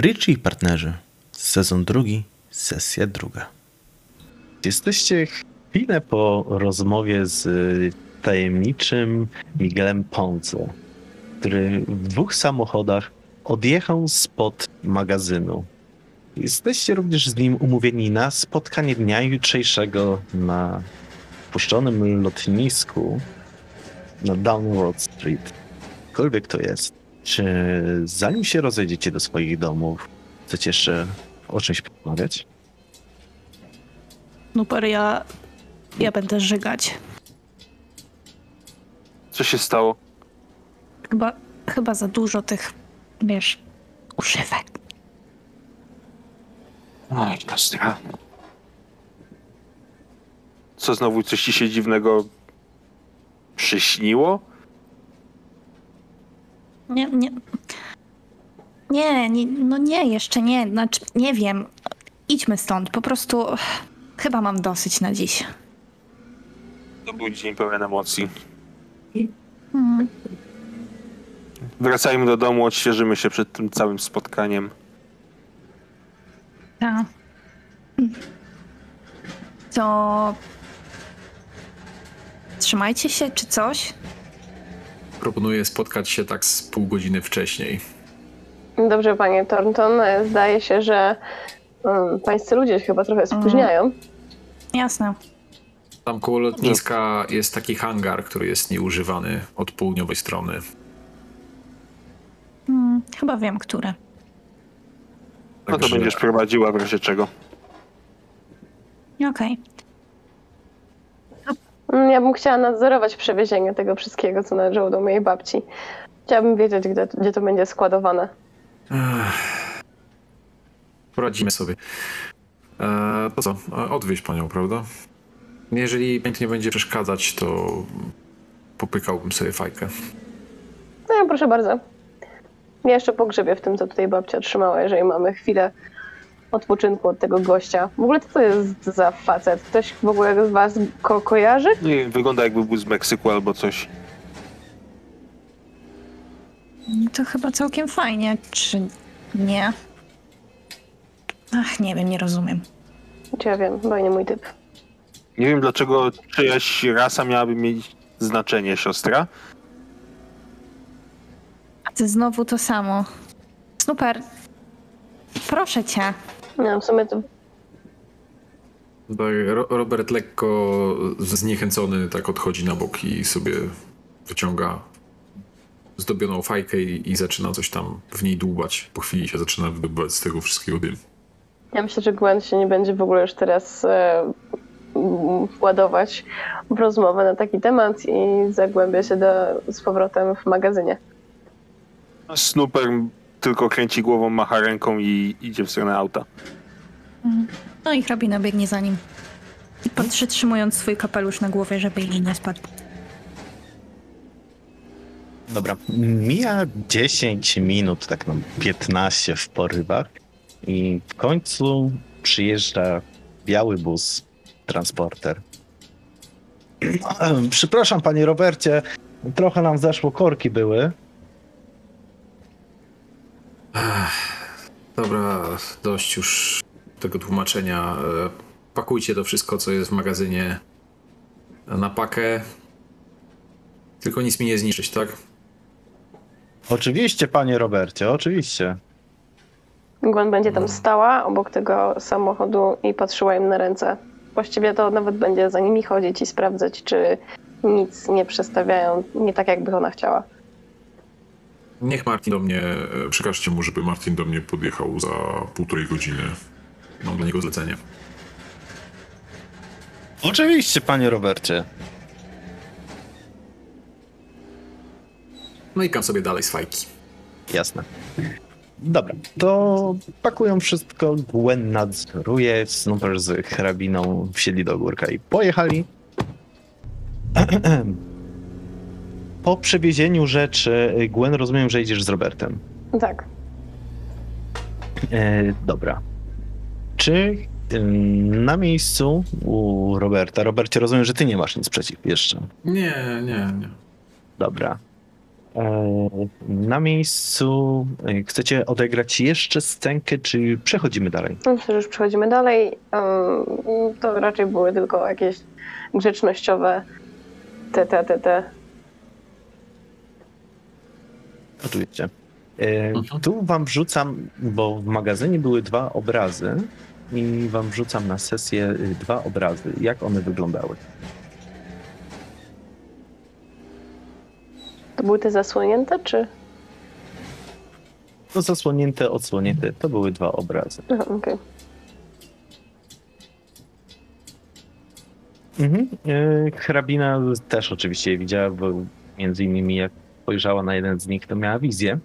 Richie i partnerzy. Sezon drugi, sesja druga. Jesteście chwilę po rozmowie z tajemniczym Miguelem Ponce, który w dwóch samochodach odjechał spod magazynu. Jesteście również z nim umówieni na spotkanie dnia jutrzejszego na puszczonym lotnisku na Downward Street. Kolwiek to jest. Czy zanim się rozejdziecie do swoich domów, chcecie jeszcze o czymś porozmawiać? Nuper, ja... Ja będę żygać. Co się stało? Chyba, chyba za dużo tych, wiesz, używek. Oj, Kostra. Co znowu coś ci się dziwnego przyśniło? Nie, nie... Nie, nie, no nie, jeszcze nie, znaczy, nie wiem. Idźmy stąd, po prostu chyba mam dosyć na dziś. To był dzień pełen emocji. Mhm. Wracajmy do domu, odświeżymy się przed tym całym spotkaniem. Tak. To... Trzymajcie się, czy coś? Proponuję spotkać się tak z pół godziny wcześniej. Dobrze, panie Thornton. e, Zdaje się, że um, pańscy ludzie się chyba trochę spóźniają. Jasne. Tam koło lotniska jest taki hangar, który jest nieużywany od południowej strony. Hmm, chyba wiem, które. No to Także- będziesz prowadziła w razie czego. Okej. Ja bym chciała nadzorować przewiezienie tego wszystkiego, co należało do mojej babci. Chciałabym wiedzieć, gdzie, gdzie to będzie składowane. Ech. Poradzimy sobie. E, to co? E, Odwieź panią, prawda? Jeżeli tu nie będzie przeszkadzać, to popykałbym sobie fajkę. No, proszę bardzo. Ja jeszcze pogrzebię w tym, co tutaj babcia trzymała, jeżeli mamy chwilę odpoczynku od tego gościa. W ogóle co to jest za facet? Ktoś w ogóle z was ko kojarzy? Nie, wygląda jakby był z Meksyku albo coś. To chyba całkiem fajnie, czy nie? Ach, nie wiem, nie rozumiem. Ja wiem, bo nie mój typ. Nie wiem dlaczego czyjaś rasa miałaby mieć znaczenie, siostra. A ty znowu to samo. Super. Proszę cię. No, w sumie to Tak, Ro- Robert lekko zniechęcony tak odchodzi na bok i sobie wyciąga zdobioną fajkę i, i zaczyna coś tam w niej dłubać. Po chwili się zaczyna wydobywać z tego wszystkiego dym. Ja myślę, że Gwen się nie będzie w ogóle już teraz e, władować w rozmowę na taki temat i zagłębia się do, z powrotem w magazynie. Snooper tylko kręci głową, macha ręką i idzie w stronę auta. No i hrabina biegnie za nim. I przytrzymując swój kapelusz na głowie, żeby jej nie spadł. Dobra, mija 10 minut, tak no 15 w porywach i w końcu przyjeżdża biały bus, transporter. Przepraszam, panie Robercie, trochę nam zeszło, korki były. Dobra, dość już tego tłumaczenia. E, Pakujcie to wszystko, co jest w magazynie na pakę. Tylko nic mi nie zniszczyć, tak? Oczywiście, panie Robercie, oczywiście. Gwen będzie tam stała obok tego samochodu i patrzyła im na ręce. Właściwie to nawet będzie za nimi chodzić i sprawdzać, czy nic nie przestawiają nie tak, jakby ona chciała. Niech Martin do mnie, e, przekażcie mu, żeby Martin do mnie podjechał za półtorej godziny. Mam dla niego zlecenie. Oczywiście, panie Robercie. No i kam sobie dalej z fajki. Jasne. Dobra, to pakują wszystko, Gwen nadzoruje, Snooper z hrabiną wsiedli do górka i pojechali. Po przewiezieniu rzeczy, Gwen, rozumiem, że idziesz z Robertem. Tak. E, dobra. Czy na miejscu u Roberta, Robercie, rozumiem, że ty nie masz nic przeciw jeszcze. Nie, nie, nie. Dobra. E, Na miejscu e, chcecie odegrać jeszcze scenkę, czy przechodzimy dalej? Myślę, że już przechodzimy dalej. To raczej były tylko jakieś grzecznościowe te, te, te, te. Oczywiście. E, Mhm. Tu wam wrzucam, bo w magazynie były dwa obrazy i wam wrzucam na sesję y, dwa obrazy. Jak one wyglądały? To były te zasłonięte, czy? No zasłonięte, odsłonięte. To były dwa obrazy. Aha, okej. Mhm. E, Hrabina też oczywiście je widziała, bo między innymi jak spojrzała na jeden z nich, to miała wizję,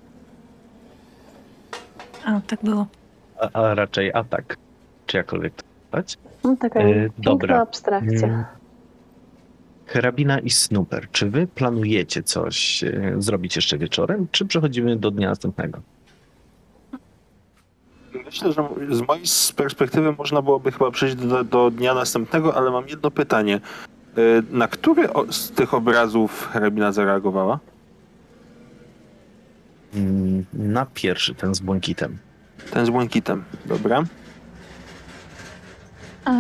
A, tak było. a, a raczej atak, czy jakkolwiek to nazwać. No, taka E, dobra. abstrakcja. Mm. Hrabina i Snooper, czy wy planujecie coś e, zrobić jeszcze wieczorem, czy przechodzimy do dnia następnego? Myślę, że z mojej perspektywy można byłoby chyba przejść do, do dnia następnego, ale mam jedno pytanie. Y, Na który o- z tych obrazów hrabina zareagowała? Mm, Na pierwszy, ten z błękitem. Ten z błękitem, dobra. E,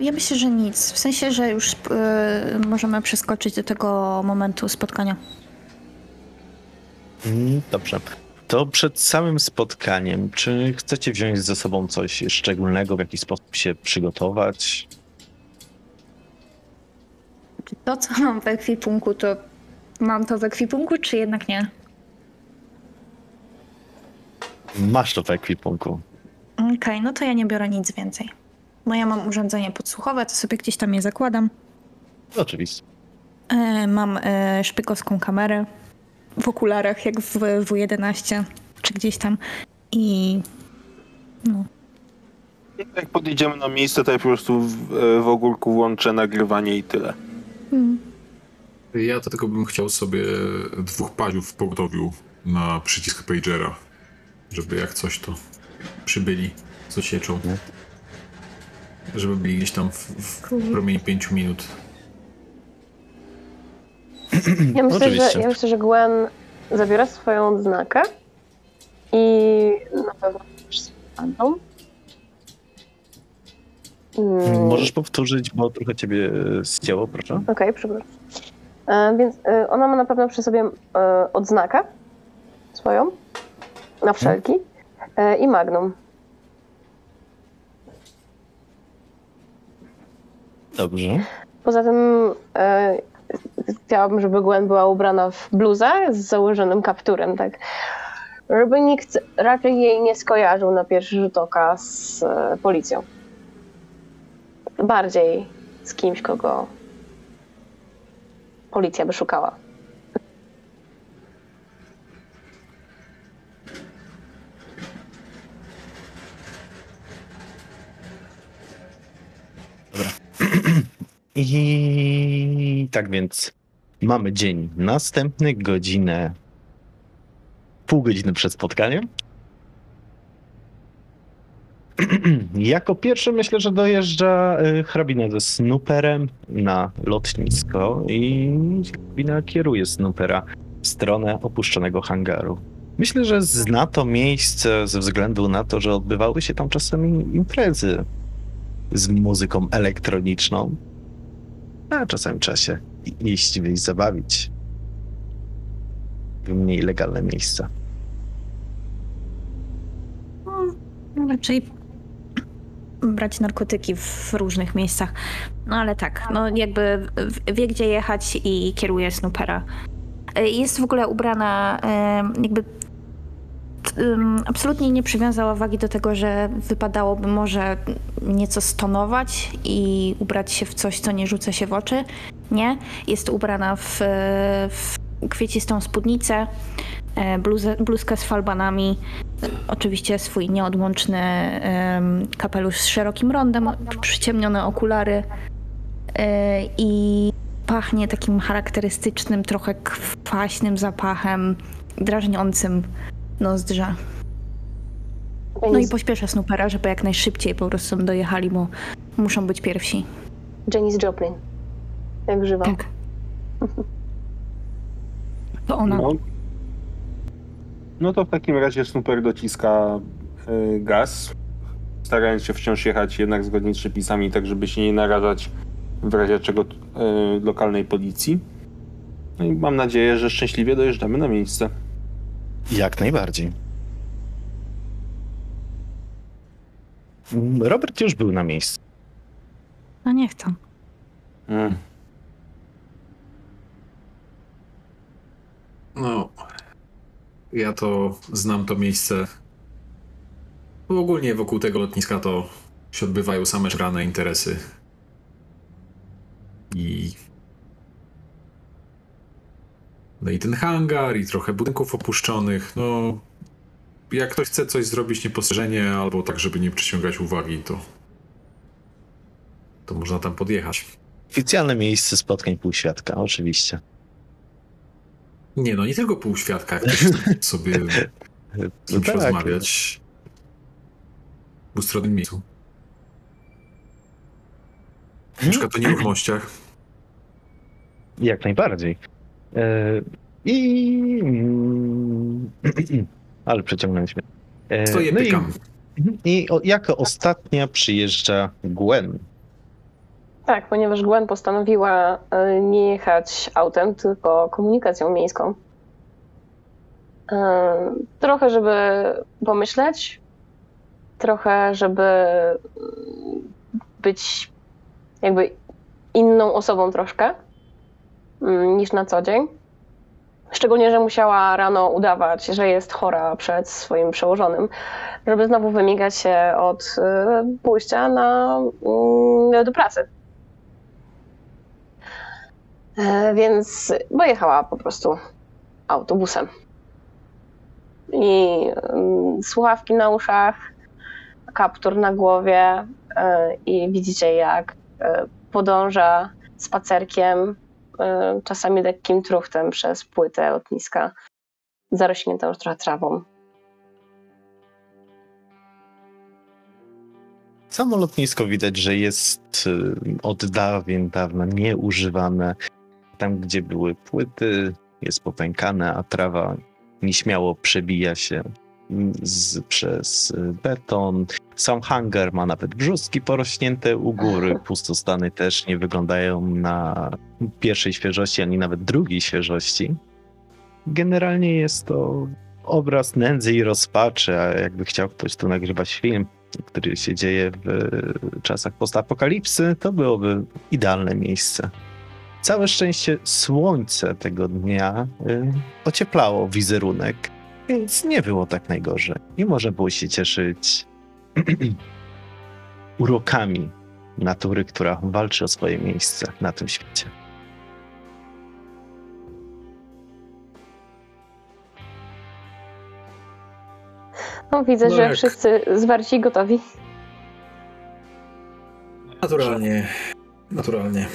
Ja myślę, że nic. W sensie, że już e, możemy przeskoczyć do tego momentu spotkania. Mm, Dobrze. To przed samym spotkaniem, czy chcecie wziąć ze sobą coś szczególnego, w jakiś sposób się przygotować? Czy to, co mam w ekwipunku, to mam to w ekwipunku, czy jednak nie? Masz to w ekwipunku. Okej, no to ja nie biorę nic więcej. Bo ja mam urządzenie podsłuchowe, to sobie gdzieś tam je zakładam. Oczywiście. E, mam e, szpykowską kamerę w okularach, jak w W11, czy gdzieś tam. I no, Jak podjedziemy na miejsce, to ja po prostu w, w ogórku włączę nagrywanie i tyle. mm, Ja tego bym chciał sobie dwóch paziów w pogotowiu na przycisk pagera, żeby jak coś to przybyli z ocieczą. Mhm. Żeby byli gdzieś tam w, w promieniu pięciu minut. Ja myślę, że, ja myślę, że Gwen zabiera swoją odznakę i na pewno też. Mm, Możesz powtórzyć, bo trochę ciebie e, zcięło, proszę. Okej, przepraszam. E, więc e, ona ma na pewno przy sobie e, odznakę swoją, na wszelki, e, i magnum. Dobrze. Poza tym e, chciałabym, żeby Gwen była ubrana w bluzę z założonym kapturem, tak. Żeby nikt raczej jej nie skojarzył na pierwszy rzut oka z e, policją. Bardziej z kimś, kogo policja by szukała. I tak więc mamy dzień następny, godzinę, pół godziny przed spotkaniem. Jako pierwszy myślę, że dojeżdża y, hrabina ze snooperem na lotnisko i hrabina kieruje snoopera w stronę opuszczonego hangaru. Myślę, że zna to miejsce ze względu na to, że odbywały się tam czasami imprezy z muzyką elektroniczną. A czasami trzeba się iść, wyjść, zabawić w mniej legalne miejsca. no, raczej brać narkotyki w różnych miejscach. No ale tak, no jakby wie gdzie jechać i kieruje Snoopera. E, Jest w ogóle ubrana jakby absolutnie nie przywiązała wagi do tego, że wypadałoby może nieco stonować i ubrać się w coś, co nie rzuca się w oczy. Nie. Jest ubrana w, e, w kwiecistą spódnicę, e, bluzę, bluzkę z falbanami, Oczywiście swój nieodłączny kapelusz z szerokim rondem, przyciemnione okulary e, i pachnie takim charakterystycznym, trochę kwaśnym zapachem, drażniącym nozdrza. No i pośpiesza Snoopera, żeby jak najszybciej po prostu dojechali, bo muszą być pierwsi. Janis Joplin. Jak żywa. Tak. To ona. No, No to w takim razie Snooper dociska y, gaz, starając się wciąż jechać jednak zgodnie z przepisami, tak żeby się nie narażać w razie czego y, lokalnej policji. No i mam nadzieję, że szczęśliwie dojeżdżamy na miejsce. Jak najbardziej. Robert już był na miejscu. No niech to. Mm. No, ja to znam to miejsce. Bo ogólnie wokół tego lotniska to się odbywają same szrane interesy. I. No i ten hangar, i trochę budynków opuszczonych. No, jak ktoś chce coś zrobić niepostrzeżenie, albo tak, żeby nie przyciągać uwagi, to. to można tam podjechać. Oficjalne miejsce spotkań półświadka, oczywiście. Nie no, nie tylko półświadka, jak sobie z kimś tak, rozmawiać w ustronnym miejscu. Na przykład o nieruchomościach. Jak najbardziej. E, I. Ale przeciągnęliśmy. E, Stoję, no i- pykam. I o, jako ostatnia przyjeżdża Gwen. Tak, ponieważ Gwen postanowiła e, nie jechać autem, tylko komunikacją miejską. E, Trochę, żeby pomyśleć, trochę, żeby mm, być jakby inną osobą troszkę niż na co dzień. Szczególnie, że musiała rano udawać, że jest chora przed swoim przełożonym, żeby znowu wymigać się od e, pójścia na, mm, do pracy. E, Więc pojechała po prostu autobusem. I mm, słuchawki na uszach, kaptur na głowie e, i widzicie jak e, podąża spacerkiem, czasami lekkim truchtem przez płytę lotniska, zarośniętą już trochę trawą. Samo lotnisko widać, że jest y, od dawien dawna nieużywane. Tam, gdzie były płyty, jest popękane, a trawa nieśmiało przebija się z, przez beton. Sam hangar ma nawet brzustki porośnięte u góry. Pustostany też nie wyglądają na pierwszej świeżości, ani nawet drugiej świeżości. Generalnie jest to obraz nędzy i rozpaczy, a jakby chciał ktoś tu nagrywać film, który się dzieje w czasach postapokalipsy, to byłoby idealne miejsce. Całe szczęście słońce tego dnia y, ocieplało wizerunek, więc nie było tak najgorzej. I można było się cieszyć urokami natury, która walczy o swoje miejsce na tym świecie. No, widzę, No że jak- wszyscy zwarci i gotowi. Naturalnie. Naturalnie.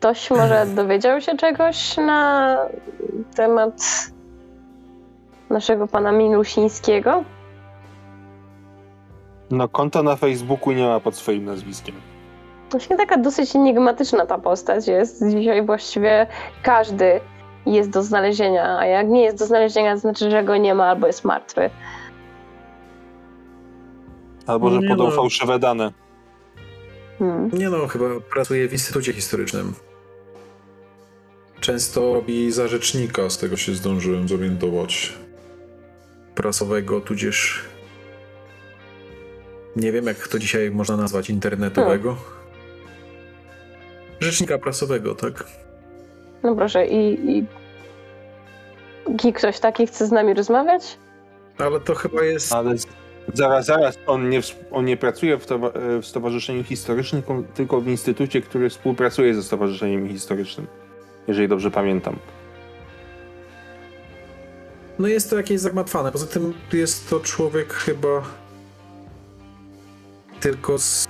Ktoś może dowiedział się czegoś na temat naszego pana Milusińskiego? No konta na Facebooku nie ma pod swoim nazwiskiem. Właśnie taka dosyć enigmatyczna ta postać jest. Dzisiaj właściwie każdy jest do znalezienia, a jak nie jest do znalezienia, to znaczy, że go nie ma albo jest martwy. Albo, że podał no. fałszywe dane. Hmm. Nie no, chyba pracuje w Instytucie Historycznym. Często robi za rzecznika, z tego się zdążyłem zorientować. Prasowego, tudzież... Nie wiem, jak to dzisiaj można nazwać, internetowego. Rzecznika prasowego, tak? No proszę, i, i... I ktoś taki chce z nami rozmawiać? Ale to chyba jest... Ale z- zaraz, zaraz, on nie, on nie pracuje w, towa- e, w Stowarzyszeniu Historycznym, tylko- tylko w instytucie, który współpracuje ze Stowarzyszeniem Historycznym. Jeżeli dobrze pamiętam. No jest to jakieś zagmatwane. Poza tym jest to człowiek chyba tylko z...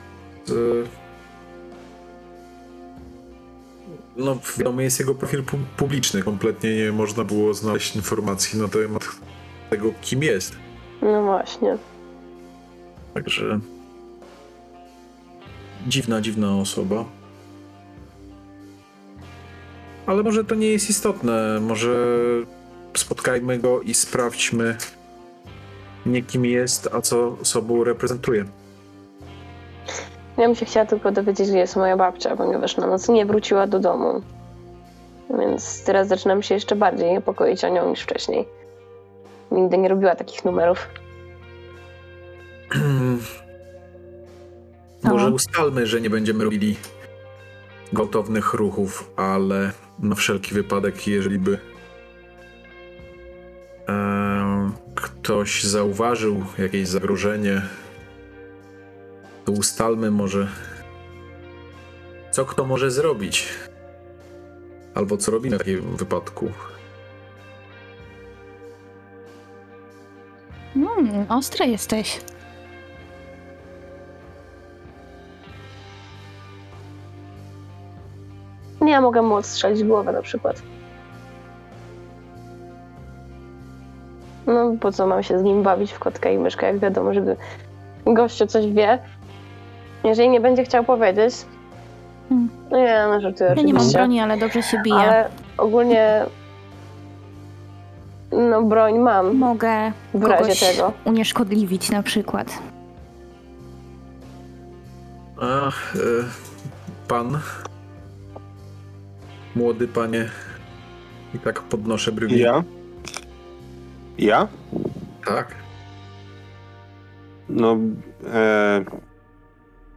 z no wiadomo, jest jego profil pu- publiczny. Kompletnie nie można było znaleźć informacji na temat tego, kim jest. No właśnie. Także... Dziwna, dziwna osoba. Ale może to nie jest istotne. Może spotkajmy go i sprawdźmy, nie kim jest, a co sobą reprezentuje. Ja bym się chciała tylko dowiedzieć, gdzie jest moja babcia, ponieważ na noc nie wróciła do domu. Więc teraz zaczynam się jeszcze bardziej niepokoić o nią niż wcześniej. Nigdy nie robiła takich numerów. Może ustalmy, że nie będziemy robili gwałtownych ruchów, ale na wszelki wypadek, jeżeli by em, ktoś zauważył jakieś zagrożenie, to ustalmy może, co kto może zrobić. Albo co robimy w takim wypadku. Mm, ostry jesteś. Nie, ja mogę mu odstrzelić głowę na przykład. No, po co mam się z nim bawić w kotka i myszkę, jak wiadomo, żeby gościu coś wie. Jeżeli nie będzie chciał powiedzieć, Hmm. no nie, no żartuję Ja nie mam oczywiście. broni, ale dobrze się bije. Ale ogólnie no broń mam Mogę w razie kogoś tego. unieszkodliwić na przykład. A, e, pan, młody panie, i tak podnoszę brwi. Ja? Ja? Tak. No, e,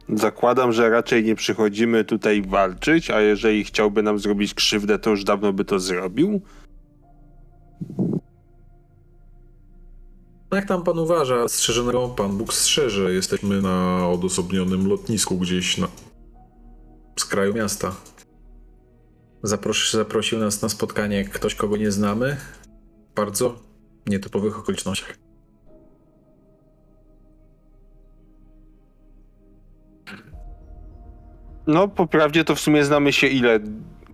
zakładam, że raczej nie przychodzimy tutaj walczyć, a jeżeli chciałby nam zrobić krzywdę, to już dawno by to zrobił. No jak tam pan uważa, strzeżonego pan Bóg strzeże. Jesteśmy na odosobnionym lotnisku gdzieś na skraju miasta. Zapros zaprosił nas na spotkanie ktoś, kogo nie znamy. W bardzo nietypowych okolicznościach. No, po prawdzie to w sumie znamy się ile?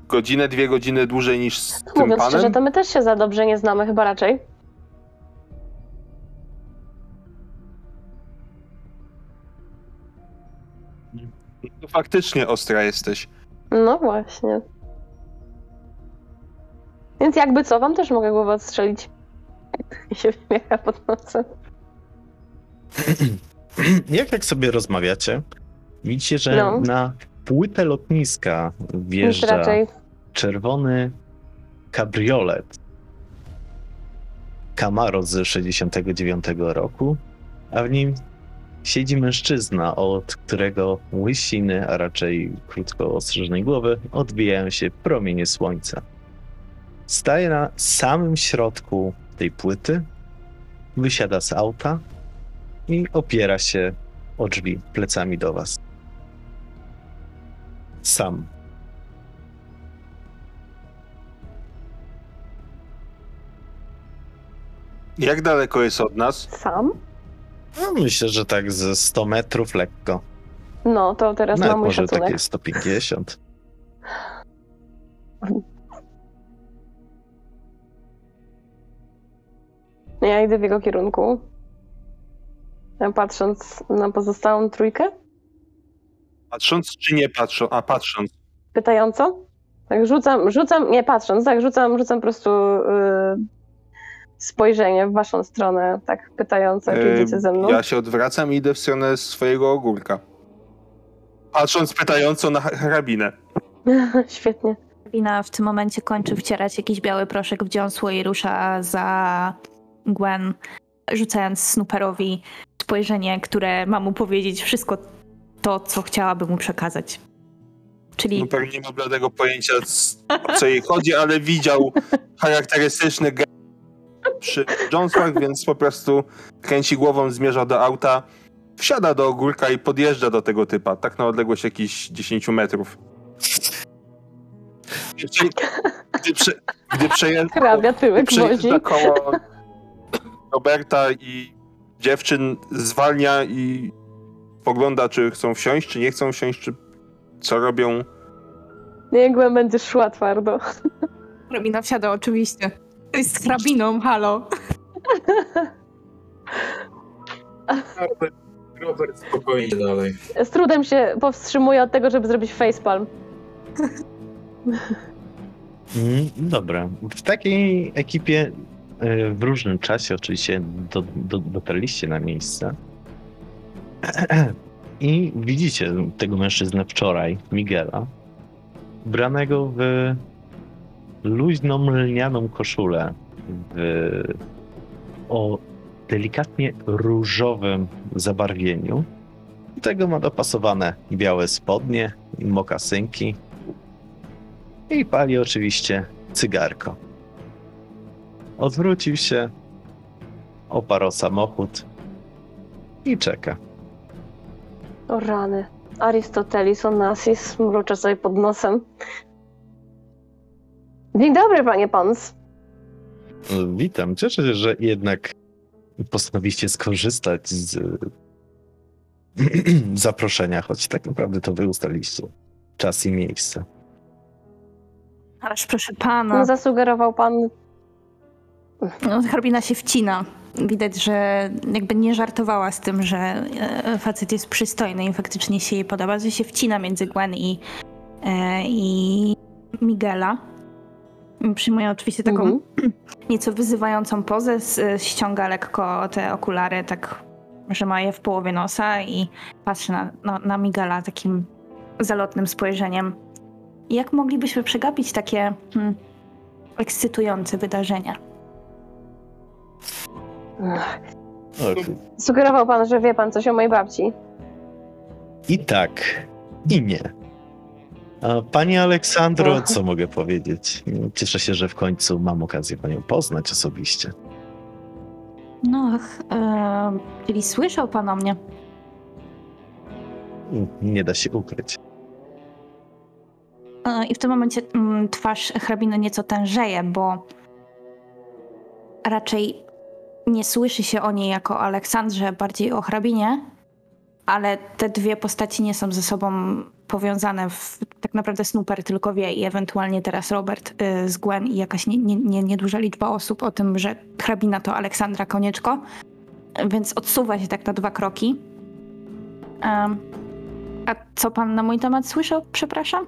Godzinę, dwie godziny dłużej niż z tym Mówiąc panem? szczerze, to my też się za dobrze nie znamy chyba raczej. No, faktycznie ostra jesteś. No właśnie. Więc jakby co, wam też mogę głowę odstrzelić. I się wymiera pod nosem. Jak tak sobie rozmawiacie, widzicie, że No. na płytę lotniska wjeżdża czerwony kabriolet Camaro z 69 roku, a w nim siedzi mężczyzna, od którego łysiny, a raczej krótko ostrzyżnej głowy, odbijają się promienie słońca. Staje na samym środku tej płyty, wysiada z auta i opiera się o drzwi plecami do was. Sam. Jak daleko jest od nas? sam? No, myślę, że tak ze 100 metrów lekko. No, to teraz Nawet ma mój może szacunek. takie 150. Ja idę w jego kierunku. Patrząc na pozostałą trójkę, Patrząc czy nie patrząc? A patrząc. pytająco. Tak rzucam, rzucam, nie patrząc, tak rzucam, rzucam po prostu yy, spojrzenie w waszą stronę, tak pytająco, jak E, idziecie ze mną. Ja się odwracam i idę w stronę swojego ogórka. Patrząc pytająco na karabinę. Świetnie. Lina w tym momencie kończy wcierać jakiś biały proszek w dziąsło i rusza za Gwen, rzucając Snooperowi spojrzenie, które ma mu powiedzieć wszystko to, co chciałaby mu przekazać. Czyli No pewnie nie ma bladego pojęcia o co jej chodzi, ale widział charakterystyczny ge- przy Jonesach, więc po prostu kręci głową, zmierza do auta, wsiada do ogórka i podjeżdża do tego typa, tak na odległość jakichś 10 metrów. Gdy, prze, gdy, prze, gdy przejeżdża, Hrabia tyłek przejeżdża wozi. koło Roberta i dziewczyn zwalnia i pogląda, czy chcą wsiąść, czy nie chcą wsiąść, czy co robią. Nie, Gwen będzie szła twardo. Hrabina wsiada oczywiście. To jest z hrabiną, halo. Robert, Robert spokojnie dalej. Z trudem się powstrzymuję od tego, żeby zrobić facepalm. Mm, Dobra. W takiej ekipie w różnym czasie oczywiście do, do, dotarliście na miejsce. I widzicie tego mężczyznę wczoraj, Miguela, ubranego w luźną lnianą koszulę w, o delikatnie różowym zabarwieniu. Do tego ma dopasowane białe spodnie i mokasynki. I pali oczywiście cygarko. Odwrócił się, oparł samochód i czeka. O rany. Aristoteles Onassis mruczę sobie pod nosem. Dzień dobry, panie Pons. Witam. Cieszę się, że jednak postanowiliście skorzystać z zaproszenia, choć tak naprawdę to wy ustaliliście czas i miejsce. Ależ proszę No, pana, zasugerował pan no, hrabina się wcina. Widać, że jakby nie żartowała z tym, że e, facet jest przystojny i faktycznie się jej podoba, że się wcina między Gwen i, e, i Miguela. Przyjmuje oczywiście taką Mhm. nieco wyzywającą pozę, s- ściąga lekko te okulary, tak, że ma je w połowie nosa i patrzy na, na, na Miguela takim zalotnym spojrzeniem. Jak moglibyśmy przegapić takie hmm, ekscytujące wydarzenia? Sugerował pan, że wie pan coś o mojej babci. I tak, i nie. A pani Aleksandro, co mogę powiedzieć? Cieszę się, że w końcu mam okazję panią poznać osobiście. No, e, czyli słyszał pan o mnie? Nie da się ukryć. E, I w tym momencie mm, twarz hrabiny nieco tężeje, bo raczej nie słyszy się o niej jako o Aleksandrze, bardziej o hrabinie, ale te dwie postaci nie są ze sobą powiązane. W, tak naprawdę Snooper tylko wie i ewentualnie teraz Robert y, z Gwen i jakaś nie, nie, nie, nieduża liczba osób o tym, że hrabina to Aleksandra Konieczko, więc odsuwa się tak na dwa kroki. Em, a co pan na mój temat słyszał, przepraszam?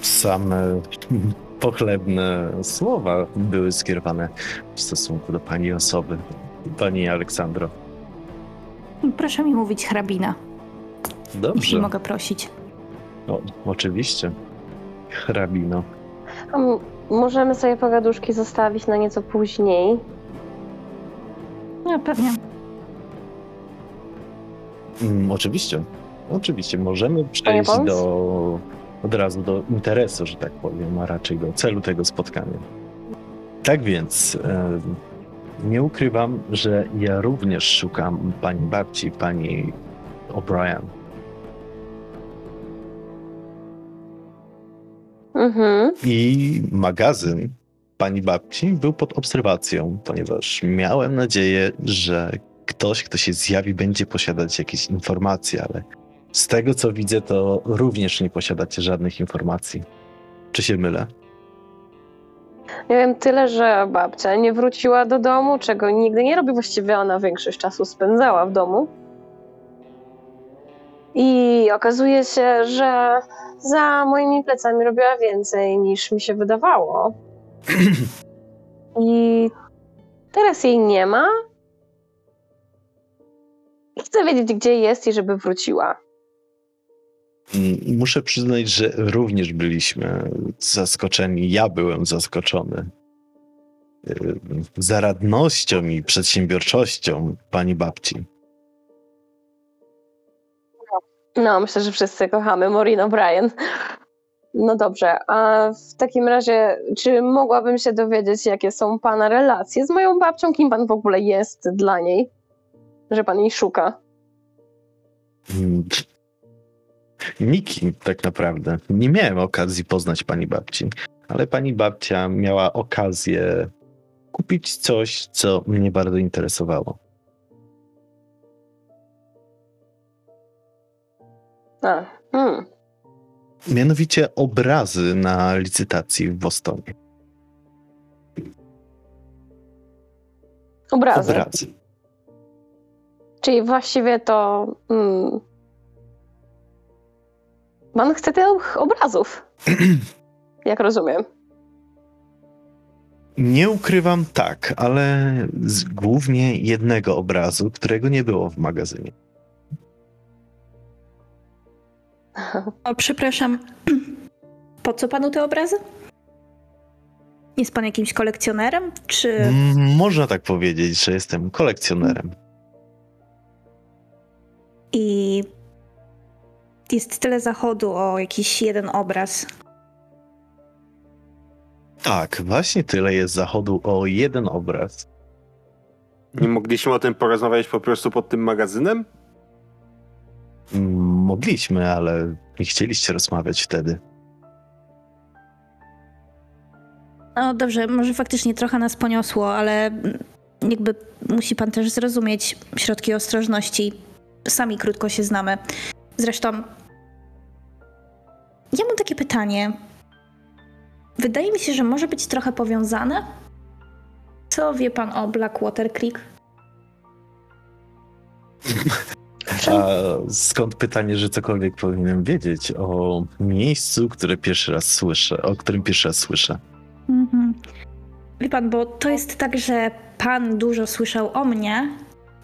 Same pochlebne słowa były skierowane w stosunku do pani osoby, pani Aleksandro. Proszę mi mówić hrabina, jeśli Dobrze, mogę prosić. o, oczywiście. Hrabino. M- możemy sobie pogaduszki zostawić na nieco później. No pewnie. Mm, oczywiście. Oczywiście, możemy przejść do, od razu do interesu, że tak powiem, a raczej do celu tego spotkania. Tak więc, e, nie ukrywam, że ja również szukam pani babci, pani O'Brien. Mhm. I magazyn pani babci był pod obserwacją, ponieważ miałem nadzieję, że ktoś, kto się zjawi, będzie posiadać jakieś informacje, ale z tego co widzę, to również nie posiadacie żadnych informacji. Czy się mylę? Ja wiem tyle, że babcia nie wróciła do domu, czego nigdy nie robi. Właściwie ona większość czasu spędzała w domu. I okazuje się, że za moimi plecami robiła więcej niż mi się wydawało. I teraz jej nie ma. I chcę wiedzieć, gdzie jest i żeby wróciła. Mm, Muszę przyznać, że również byliśmy zaskoczeni. Ja byłem zaskoczony y, zaradnością i przedsiębiorczością pani babci. No, myślę, że wszyscy kochamy Maureen O'Brien. No dobrze, a w takim razie, czy mogłabym się dowiedzieć, jakie są pana relacje z moją babcią? Kim pan w ogóle jest dla niej? Że pan jej szuka. Mm, Nikim tak naprawdę. Nie miałem okazji poznać pani babci, ale pani babcia miała okazję kupić coś, co mnie bardzo interesowało. A, hmm. Mianowicie obrazy na licytacji w Bostonie. Obrazy. Obrazy. Czyli właściwie to. Hmm. Pan chce tych obrazów. Jak rozumiem. Nie ukrywam tak, ale z głównie jednego obrazu, którego nie było w magazynie. O, przepraszam. Po co panu te obrazy? Jest pan jakimś kolekcjonerem? Czy. M- Można tak powiedzieć, że jestem kolekcjonerem. I. Jest tyle zachodu o jakiś jeden obraz. Tak, właśnie tyle jest zachodu o jeden obraz. Nie mogliśmy o tym porozmawiać po prostu pod tym magazynem? Mogliśmy, ale nie chcieliście rozmawiać wtedy. No dobrze, może faktycznie trochę nas poniosło, ale jakby musi pan też zrozumieć środki ostrożności. Sami krótko się znamy. Zresztą. Ja mam takie pytanie. Wydaje mi się, że może być trochę powiązane. Co wie pan o Blackwater Creek? A skąd pytanie, że cokolwiek powinienem wiedzieć o miejscu, które pierwszy raz słyszę, o którym pierwszy raz słyszę? Mhm. Wie pan, bo to jest tak, że pan dużo słyszał o mnie.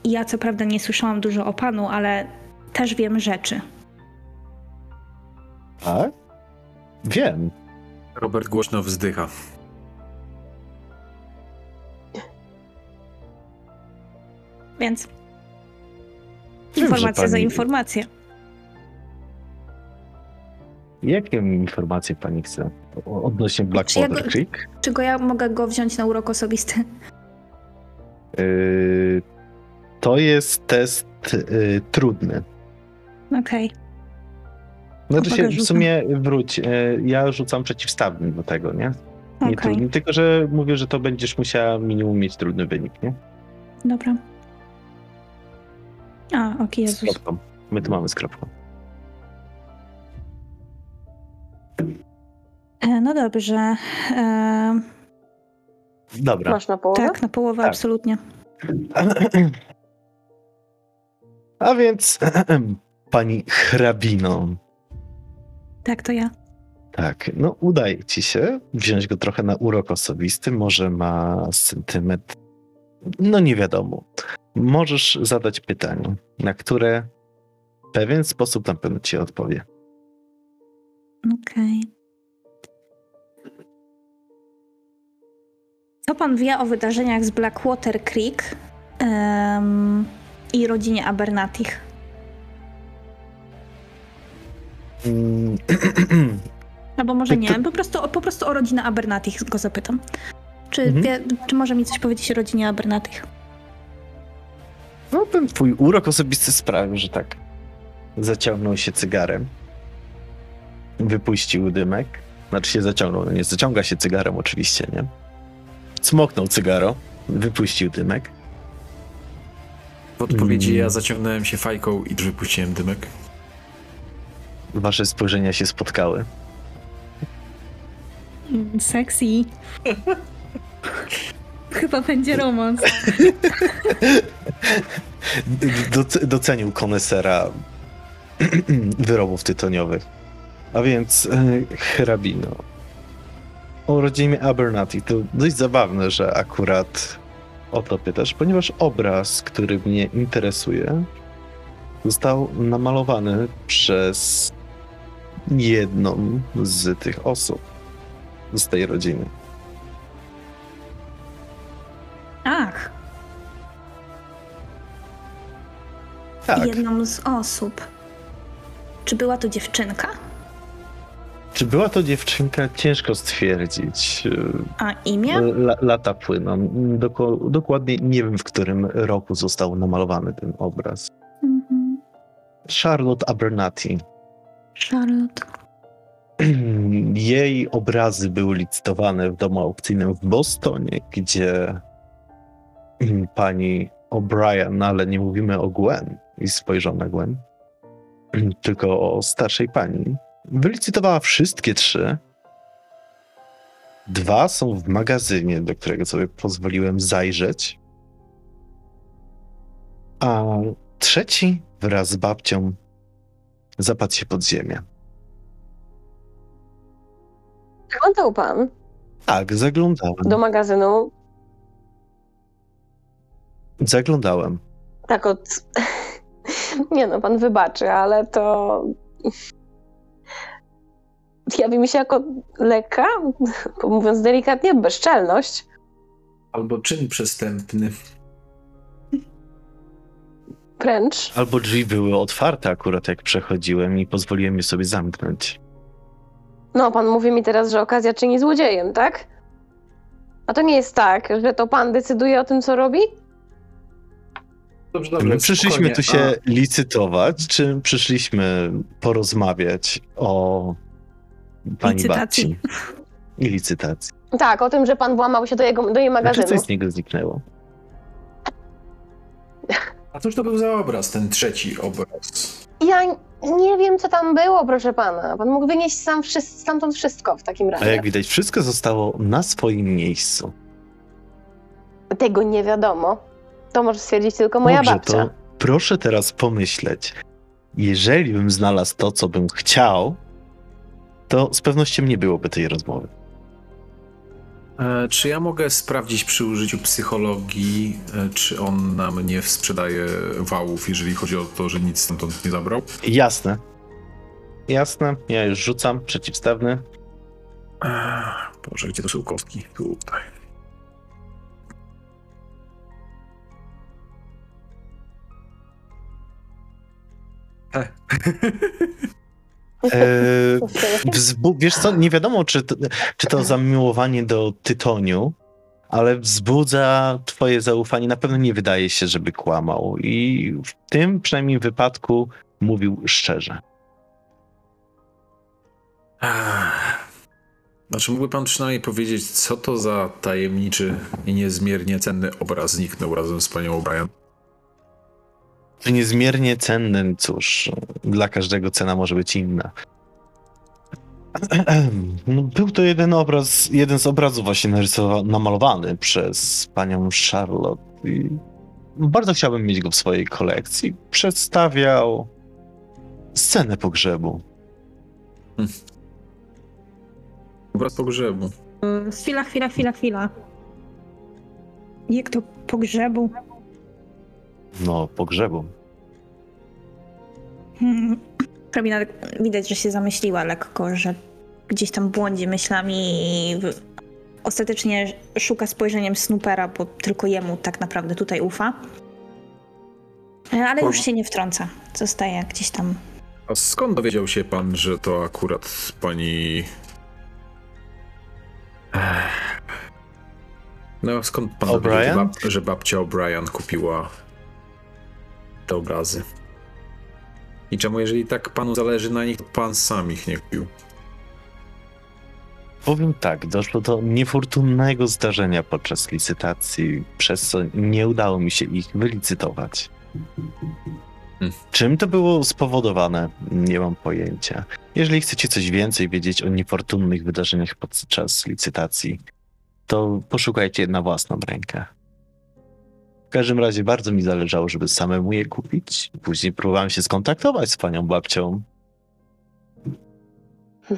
i Ja co prawda nie słyszałam dużo o panu, ale też wiem rzeczy. Tak? Wiem. Robert głośno wzdycha. Więc informacja za informację. Jakie informacje pani chce odnośnie Blackwater Czy ja go- Creek? Czego ja mogę go wziąć na urok osobisty? Yy, to jest test yy, trudny. Okej. Znaczy się w sumie wróć. Yy, ja rzucam przeciwstawny do tego, nie? Nie Okej, trudny, tylko że mówię, że to będziesz musiała minimum mieć trudny wynik, nie? dobra. A, ok, Z Jezus. kropką. My tu mamy z kropką. E, no dobrze. E, Dobra. Masz na połowę? tak, na połowę Tak. absolutnie. A więc pani hrabino, Tak, to ja. tak, no udaje ci się wziąć go trochę na urok osobisty, może ma sentyment, no nie wiadomo. Możesz zadać pytanie, na które w pewien sposób na pewno ci odpowie. Okej. Co pan wie o wydarzeniach z Blackwater Creek em, i rodzinie Abernathy? Albo może Tak, nie, po prostu, po prostu o rodzinę Abernathy go zapytam. Czy, Mhm. wie, czy może mi coś powiedzieć o rodzinie Abernathy? No ten twój urok osobisty sprawił, że tak zaciągnął się cygarem, wypuścił dymek, znaczy się zaciągnął, no nie zaciąga się cygarem oczywiście, nie? Smoknął cygaro, wypuścił dymek. W odpowiedzi Mm. ja zaciągnąłem się fajką i wypuściłem dymek. Wasze spojrzenia się spotkały. Sexy. Chyba będzie romans. Doc- docenił konesera wyrobów tytoniowych. A więc e, hrabino. O rodzinie Abernathy to dość zabawne, że akurat o to pytasz, ponieważ obraz, który mnie interesuje, został namalowany przez jedną z tych osób z tej rodziny. Ach, Tak. jedną z osób. Czy była to dziewczynka? Czy była to dziewczynka? Ciężko stwierdzić. A imię? La, lata płyną. Doko, dokładnie nie wiem, w którym roku został namalowany ten obraz. Mhm. Charlotte Abernathy. Charlotte. Jej obrazy były licytowane w domu aukcyjnym w Bostonie, gdzie pani O'Brien, ale nie mówimy o Gwen, i spojrzał na Gwen, tylko o starszej pani, wylicytowała wszystkie trzy. Dwa są w magazynie, do którego sobie pozwoliłem zajrzeć. A trzeci wraz z babcią zapadł się pod ziemię. Zaglądał pan? Tak, zaglądałem. Do magazynu? Zaglądałem. Tak od... Nie no, pan wybaczy, ale to... Jawi mi się jako lekka, mówiąc delikatnie, bezczelność. Albo czyn przestępny. Wręcz. Albo drzwi były otwarte akurat jak przechodziłem i pozwoliłem je sobie zamknąć. No, pan mówi mi teraz, że okazja czyni złodziejem, tak? A to nie jest tak, że to pan decyduje o tym, co robi? Dobrze, My dobrze. przyszliśmy spokojnie. tu się licytować, czy przyszliśmy porozmawiać o pani Licytacji. babci? I licytacji. Tak, o tym, że pan włamał się do, jego, do jej Znaczy, magazynu. co z niego zniknęło? A cóż to był za obraz, ten trzeci obraz? Ja nie wiem, co tam było, proszę pana. Pan mógł wynieść sam wszy- stamtąd wszystko w takim A razie. jak widać, wszystko zostało na swoim miejscu. Tego nie wiadomo. To może stwierdzić tylko moja Dobrze, babcia. to proszę teraz pomyśleć. Jeżeli bym znalazł to, co bym chciał, to z pewnością nie byłoby tej rozmowy. E, czy ja mogę sprawdzić przy użyciu psychologii, e, czy on nam nie sprzedaje wałów, jeżeli chodzi o to, że nic stamtąd nie zabrał? Jasne. Jasne, ja już rzucam przeciwstawny. Ech, Boże, gdzie to są kostki? Tutaj. E. Wzbu- wiesz co, nie wiadomo, czy to, czy to zamiłowanie do tytoniu, ale wzbudza twoje zaufanie. Na pewno nie wydaje się, żeby kłamał. I w tym przynajmniej wypadku mówił szczerze. Znaczy, mógłby pan przynajmniej powiedzieć, co to za tajemniczy i niezmiernie cenny obraz zniknął razem z panią O'Brien? To niezmiernie cenny, cóż, dla każdego cena może być inna. No, był to jeden obraz, jeden z obrazów właśnie namalowany przez panią Charlotte. I bardzo chciałbym mieć go w swojej kolekcji. Przedstawiał scenę pogrzebu. Obraz pogrzebu. Chwila, chwila, chwila, chwila. Jak to pogrzebu? No, pogrzebu. Hmm. Hrabina widać, że się zamyśliła lekko, że gdzieś tam błądzi myślami i ostatecznie szuka spojrzeniem Snoopera, bo tylko jemu tak naprawdę tutaj ufa. E, Ale już się nie wtrąca. Zostaje gdzieś tam. A skąd dowiedział się pan, że to akurat pani. No, skąd pan dowiedział, że babcia O'Brien kupiła te obrazy? I czemu, jeżeli tak panu zależy na nich, to pan sam ich nie kupił? Powiem tak, doszło do niefortunnego zdarzenia podczas licytacji, przez co nie udało mi się ich wylicytować. Hmm. Czym to było spowodowane? Nie mam pojęcia. Jeżeli chcecie coś więcej wiedzieć o niefortunnych wydarzeniach podczas licytacji, to poszukajcie na własną rękę. W każdym razie bardzo mi zależało, żeby samemu je kupić. Później próbowałem się skontaktować z panią babcią.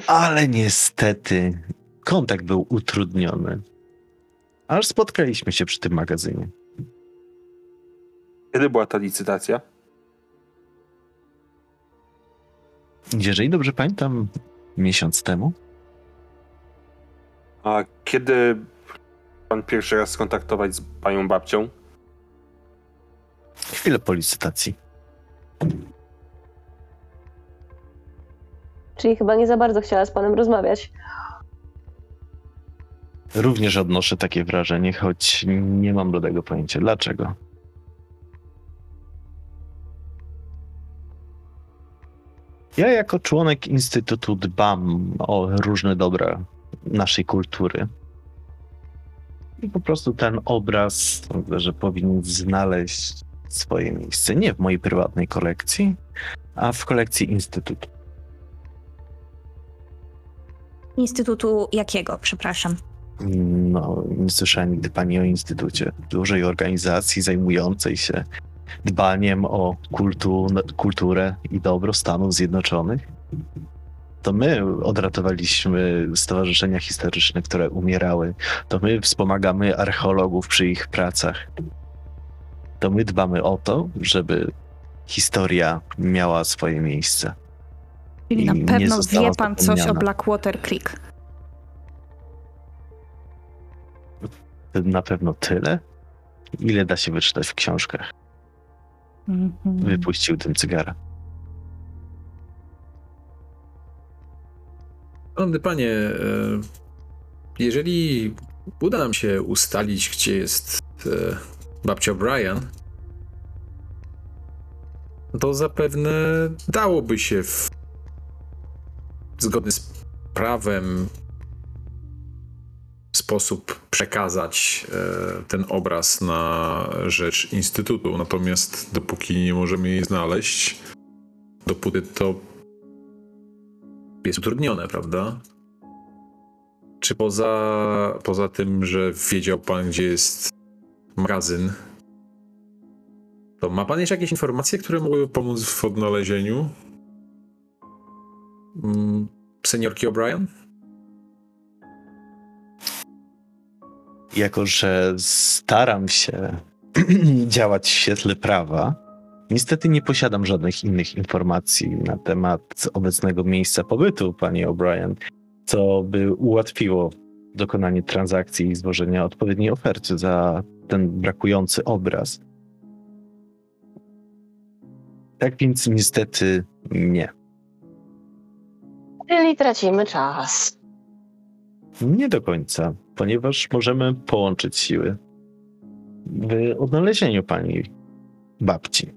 Ale niestety kontakt był utrudniony. Aż spotkaliśmy się przy tym magazynie. Kiedy była ta licytacja? Jeżeli dobrze pamiętam, miesiąc temu. A kiedy pan pierwszy raz skontaktować z panią babcią? Chwilę po licytacji. Czyli chyba nie za bardzo chciała z panem rozmawiać. Również odnoszę takie wrażenie, choć nie mam bladego pojęcia dlaczego. Ja jako członek Instytutu dbam o różne dobra naszej kultury. I po prostu ten obraz, że powinien znaleźć swoje miejsce nie w mojej prywatnej kolekcji, a w kolekcji Instytutu. Instytutu jakiego, przepraszam? No, nie słyszałem nigdy pani o Instytucie. Dużej organizacji zajmującej się dbaniem o kultu, kulturę i dobro Stanów Zjednoczonych. To my odratowaliśmy stowarzyszenia historyczne, które umierały. To my wspomagamy archeologów przy ich pracach. To my dbamy o to, żeby historia miała swoje miejsce. Czyli I na pewno wie pan coś o. Blackwater Creek. Na pewno tyle, ile da się wyczytać w książkach. Mhm. Wypuścił tym cygara. Szanowny panie, e, jeżeli uda nam się ustalić, gdzie jest e, babcia Brian, to zapewne dałoby się w zgodny z prawem sposób przekazać e, ten obraz na rzecz Instytutu. Natomiast dopóki nie możemy jej znaleźć, dopóty to jest utrudnione, prawda? Czy poza, poza tym, że wiedział pan, gdzie jest magazyn, to ma pan jeszcze jakieś informacje, które mogłyby pomóc w odnalezieniu mm, seniorki O'Brien? Jako, że staram się działać w świetle prawa, niestety nie posiadam żadnych innych informacji na temat obecnego miejsca pobytu pani O'Brien, co by ułatwiło dokonanie transakcji i złożenia odpowiedniej oferty za ten brakujący obraz. Tak więc niestety nie. Czyli tracimy czas. Nie do końca, ponieważ możemy połączyć siły w odnalezieniu pani babci.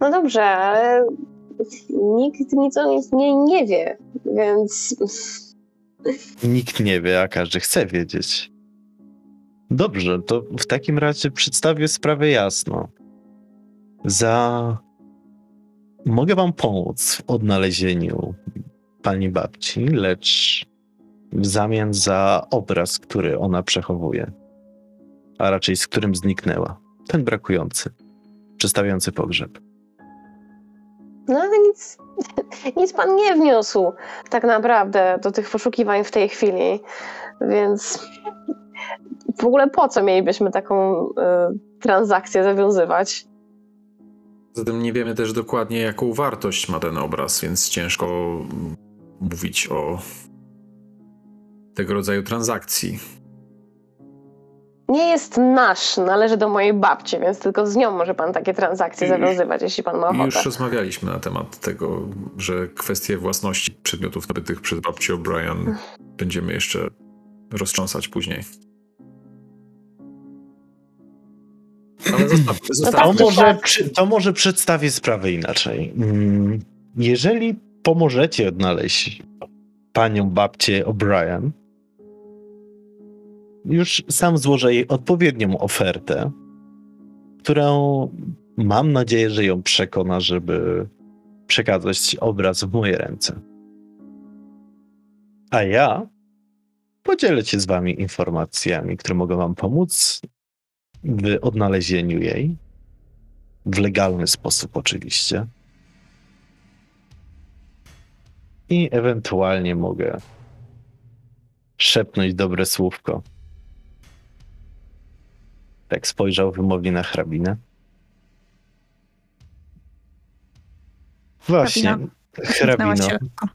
No dobrze, ale nikt nic o nic nie, nie wie, więc Nikt nie wie, a każdy chce wiedzieć. Dobrze, to w takim razie przedstawię sprawę jasno. Za. Mogę wam pomóc w odnalezieniu pani babci, lecz w zamian za obraz, który ona przechowuje, a raczej z którym zniknęła. Ten brakujący, przedstawiający pogrzeb. No ale nic, nic pan nie wniósł tak naprawdę do tych poszukiwań w tej chwili, więc w ogóle po co mielibyśmy taką y, transakcję zawiązywać? Zatem nie wiemy też dokładnie, jaką wartość ma ten obraz, więc ciężko mówić o tego rodzaju transakcji. Nie jest nasz, należy do mojej babci, więc tylko z nią może pan takie transakcje zawiązywać, jeśli pan ma ochotę. Już rozmawialiśmy na temat tego, że kwestie własności przedmiotów nabytych przez babcię O'Brien będziemy jeszcze roztrząsać później. Ale zostaw, To zostawmy. tak, może, to może przedstawię sprawę inaczej. Mm, Jeżeli pomożecie odnaleźć panią babcię O'Brien, już sam złożę jej odpowiednią ofertę, którą mam nadzieję, że ją przekona, żeby przekazać obraz w moje ręce. A ja podzielę się z wami informacjami, które mogą wam pomóc w odnalezieniu jej. W legalny sposób, oczywiście. I ewentualnie mogę szepnąć dobre słówko. Tak spojrzał wymownie na hrabinę. Właśnie, hrabino, lekko.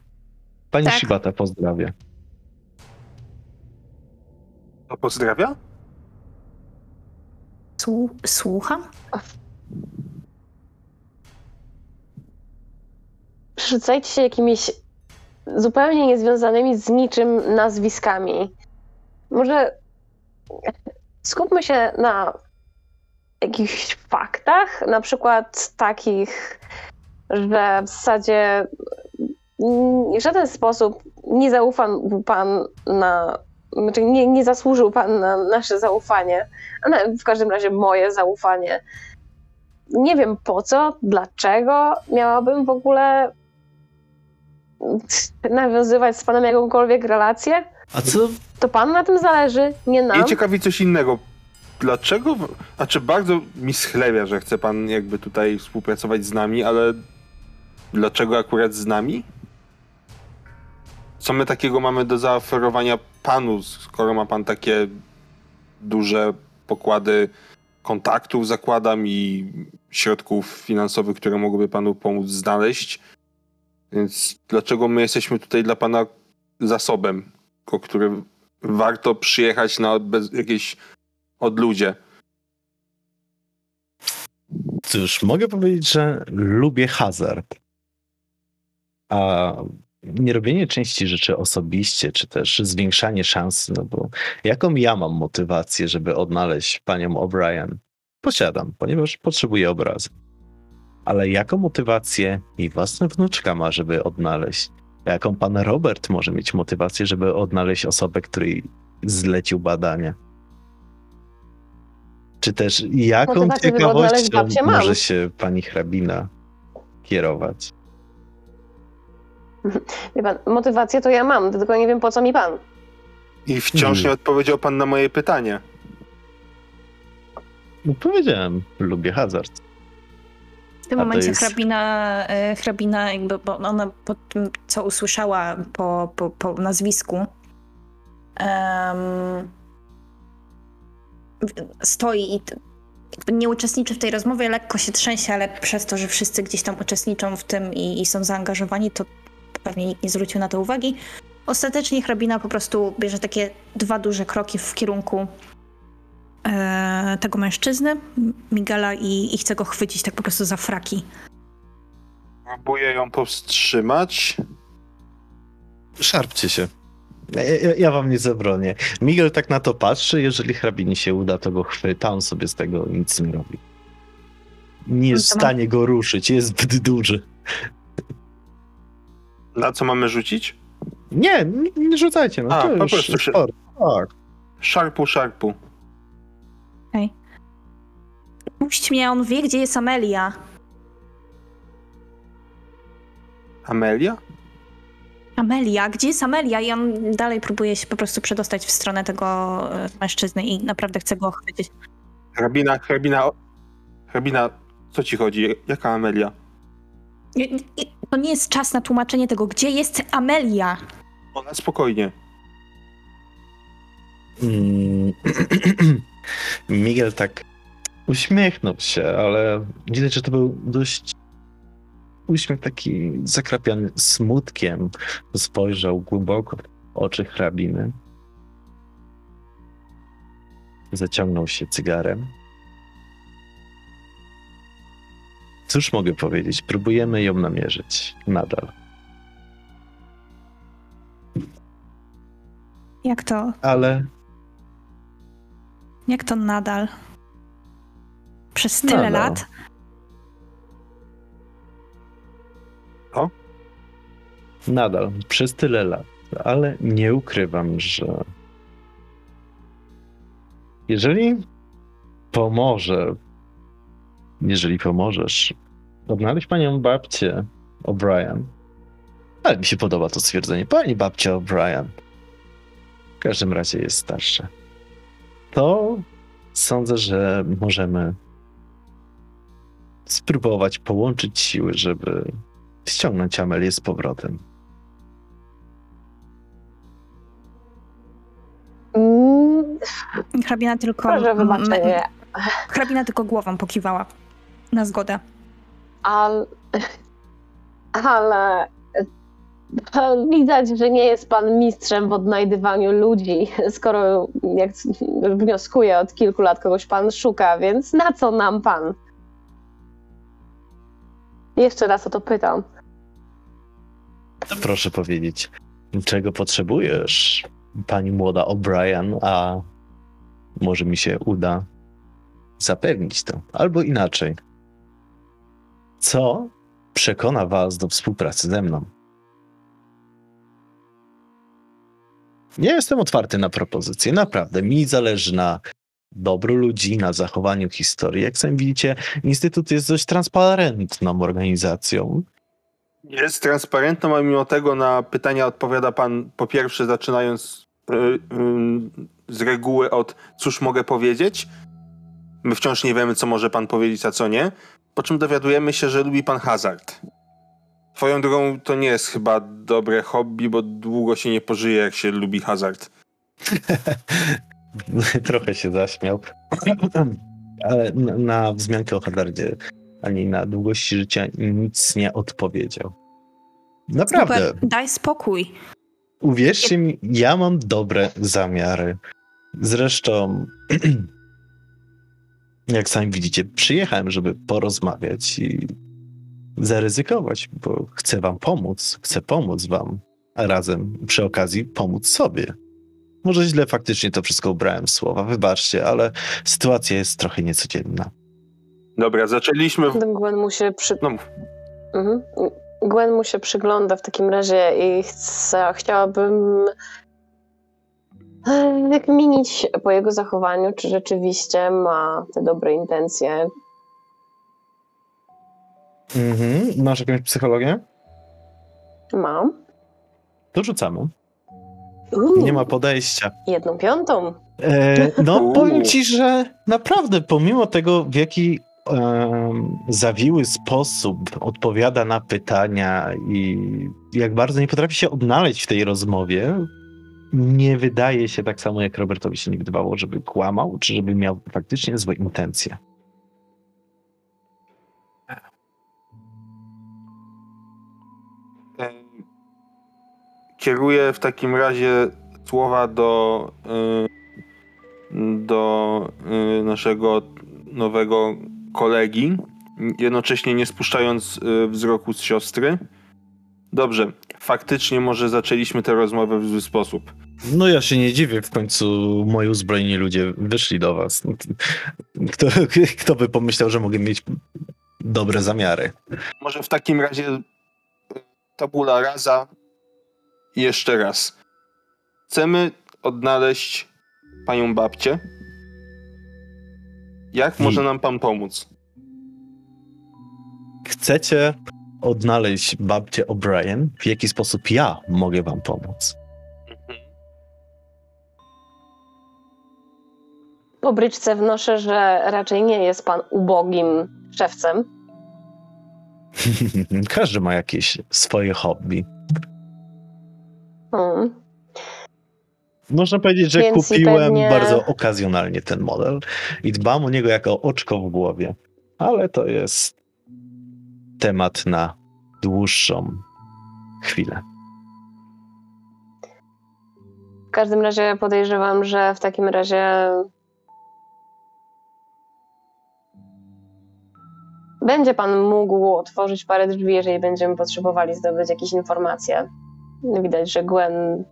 pani Tak. Shibata pozdrawia. To pozdrawia? Słu- słucham? Przerzucajcie się jakimiś zupełnie niezwiązanymi z niczym nazwiskami. Może skupmy się na jakichś faktach, na przykład takich, że w zasadzie w żaden sposób nie zaufał pan na. Znaczy nie, nie zasłużył pan na nasze zaufanie, w każdym razie moje zaufanie. Nie wiem po co, dlaczego miałabym w ogóle nawiązywać z panem jakąkolwiek relację. A co? To pan na tym zależy, nie nam. Mnie ciekawi coś innego. dlaczego, znaczy bardzo mi schlewia, że chce pan jakby tutaj współpracować z nami, ale dlaczego akurat z nami? Co my takiego mamy do zaoferowania panu, skoro ma pan takie duże pokłady kontaktów, zakładam, i środków finansowych, które mogłyby panu pomóc znaleźć. Więc dlaczego my jesteśmy tutaj dla pana zasobem, o który warto przyjechać na bez, jakieś odludzie? Cóż, mogę powiedzieć, że lubię hazard. A nie robienie części rzeczy osobiście, czy też zwiększanie szans, no bo jaką ja mam motywację, żeby odnaleźć panią O'Brien? Posiadam, ponieważ potrzebuję obrazu. Ale jaką motywację jej własna wnuczka ma, żeby odnaleźć? Jaką pan Robert może mieć motywację, żeby odnaleźć osobę, której zlecił badania? Czy też jaką Motywację, żeby odnaleźć ciekawością babcię mam. może się pani hrabina kierować? Wie pan, motywację to ja mam, tylko nie wiem po co mi pan. I wciąż Hmm. nie odpowiedział pan na moje pytanie. No powiedziałem, lubię hazard. W tym A momencie jest- hrabina, e, hrabina jakby, bo ona po tym, co usłyszała po, po, po nazwisku, w- stoi i nie uczestniczy w tej rozmowie, lekko się trzęsie, ale przez to, że wszyscy gdzieś tam uczestniczą w tym i, i są zaangażowani, to pewnie nikt nie zwrócił na to uwagi. Ostatecznie hrabina po prostu bierze takie dwa duże kroki w kierunku e, tego mężczyzny, Migala, i, i chce go chwycić tak po prostu za fraki. Próbuję ją powstrzymać. Szarpcie się. Ja, ja, wam nie zabronię. Miguel tak na to patrzy, jeżeli hrabini się uda, to go chwyta, on sobie z tego nic nie robi. Nie jest w No to ma- stanie go ruszyć, jest zbyt duży. Na co mamy rzucić? Nie, nie, nie rzucajcie, no A, to po prostu się-. Tak. Szarpu, szarpu. Puść mnie, on wie, gdzie jest Amelia. Amelia? Amelia, gdzie jest Amelia? I on dalej próbuje się po prostu przedostać w stronę tego e, mężczyzny i naprawdę chce go chwycić. Hrabina, hrabina, hrabina, co ci chodzi? Jaka Amelia? To nie jest czas na tłumaczenie tego, gdzie jest Amelia. Ona spokojnie. Miguel tak uśmiechnął się, ale widać, że to był dość uśmiech taki zakrapiany smutkiem. Spojrzał głęboko w oczy hrabiny. Zaciągnął się cygarem. Cóż mogę powiedzieć? Próbujemy ją namierzyć. Nadal. Jak to, Ale jak to nadal? Przez tyle Nadal. lat? Nadal, przez tyle lat, ale nie ukrywam, że jeżeli pomoże, jeżeli pomożesz odnaleźć panią babcię O'Brien, ale mi się podoba to stwierdzenie, pani babcia O'Brien, w każdym razie jest starsza, to sądzę, że możemy spróbować połączyć siły, żeby ściągnąć Amelię z powrotem. Mm, Hrabina tylko, proszę m- wybaczenie, hrabina tylko głową pokiwała na zgodę. ale... Ale... Widać, że nie jest pan mistrzem w odnajdywaniu ludzi, skoro jak wnioskuję od kilku lat kogoś pan szuka, więc na co nam pan? Jeszcze raz o to pytam. Proszę powiedzieć, czego potrzebujesz, pani młoda O'Brien, a może mi się uda zapewnić to, albo inaczej. Co przekona was do współpracy ze mną? Ja jestem otwarty na propozycje, naprawdę. Mi zależy na dobru ludzi, na zachowaniu historii. Jak sami widzicie, Instytut jest dość transparentną organizacją. Jest transparentną, a mimo tego na pytania odpowiada pan po pierwsze zaczynając y, y, z reguły od cóż mogę powiedzieć My wciąż nie wiemy, co może pan powiedzieć, a co nie. Po czym dowiadujemy się, że lubi pan hazard. Twoją drogą to nie jest chyba dobre hobby, bo długo się nie pożyje, jak się lubi hazard. Trochę się zaśmiał. Ale na, na wzmiankę o hazardzie ani na długości życia nic nie odpowiedział. Naprawdę. Super, daj spokój. Uwierzcie mi, ja mam dobre zamiary. Zresztą, jak sami widzicie, przyjechałem, żeby porozmawiać i zaryzykować, bo chcę wam pomóc. Chcę pomóc wam, a razem przy okazji pomóc sobie. Może źle faktycznie to wszystko ubrałem w słowa, wybaczcie, ale sytuacja jest trochę niecodzienna. Dobra, zaczęliśmy. W... Gwen mu się przy... No. Mhm. Gwen mu się przygląda w takim razie i chce, chciałabym e, wykminić po jego zachowaniu, czy rzeczywiście ma te dobre intencje. Mhm. Masz jakąś psychologię? Mam. To rzucamy. Uuu, Nie ma podejścia. Jedną piątą. E, no, Uuu. powiem ci, że naprawdę, pomimo tego, w jaki em, zawiły sposób odpowiada na pytania i jak bardzo nie potrafi się odnaleźć w tej rozmowie, nie wydaje się tak samo, jak Robertowi się nie wydawało, żeby kłamał, czy żeby miał faktycznie złe intencje. Kieruję w takim razie słowa do, y, do y, naszego nowego kolegi, jednocześnie nie spuszczając y, wzroku z siostry. Dobrze, faktycznie może zaczęliśmy tę rozmowę w zły sposób. No ja się nie dziwię, w końcu moi uzbrojeni ludzie wyszli do was. Kto, kto by pomyślał, że mogę mieć dobre zamiary? Może w takim razie tabula rasa jeszcze raz. Chcemy odnaleźć panią babcię. Jak I- może nam pan pomóc? Chcecie odnaleźć babcię O'Brien? W jaki sposób ja mogę wam pomóc? Po bryczce wnoszę, że raczej nie jest pan ubogim szewcem. Każdy ma jakieś swoje hobby. Hmm. Można powiedzieć, że Więc kupiłem pewnie- bardzo okazjonalnie ten model i dbam o niego jako oczko w głowie. Ale to jest temat na dłuższą chwilę. W każdym razie podejrzewam, że w takim razie będzie pan mógł otworzyć parę drzwi, jeżeli będziemy potrzebowali zdobyć jakieś informacje. Widać, że Gwen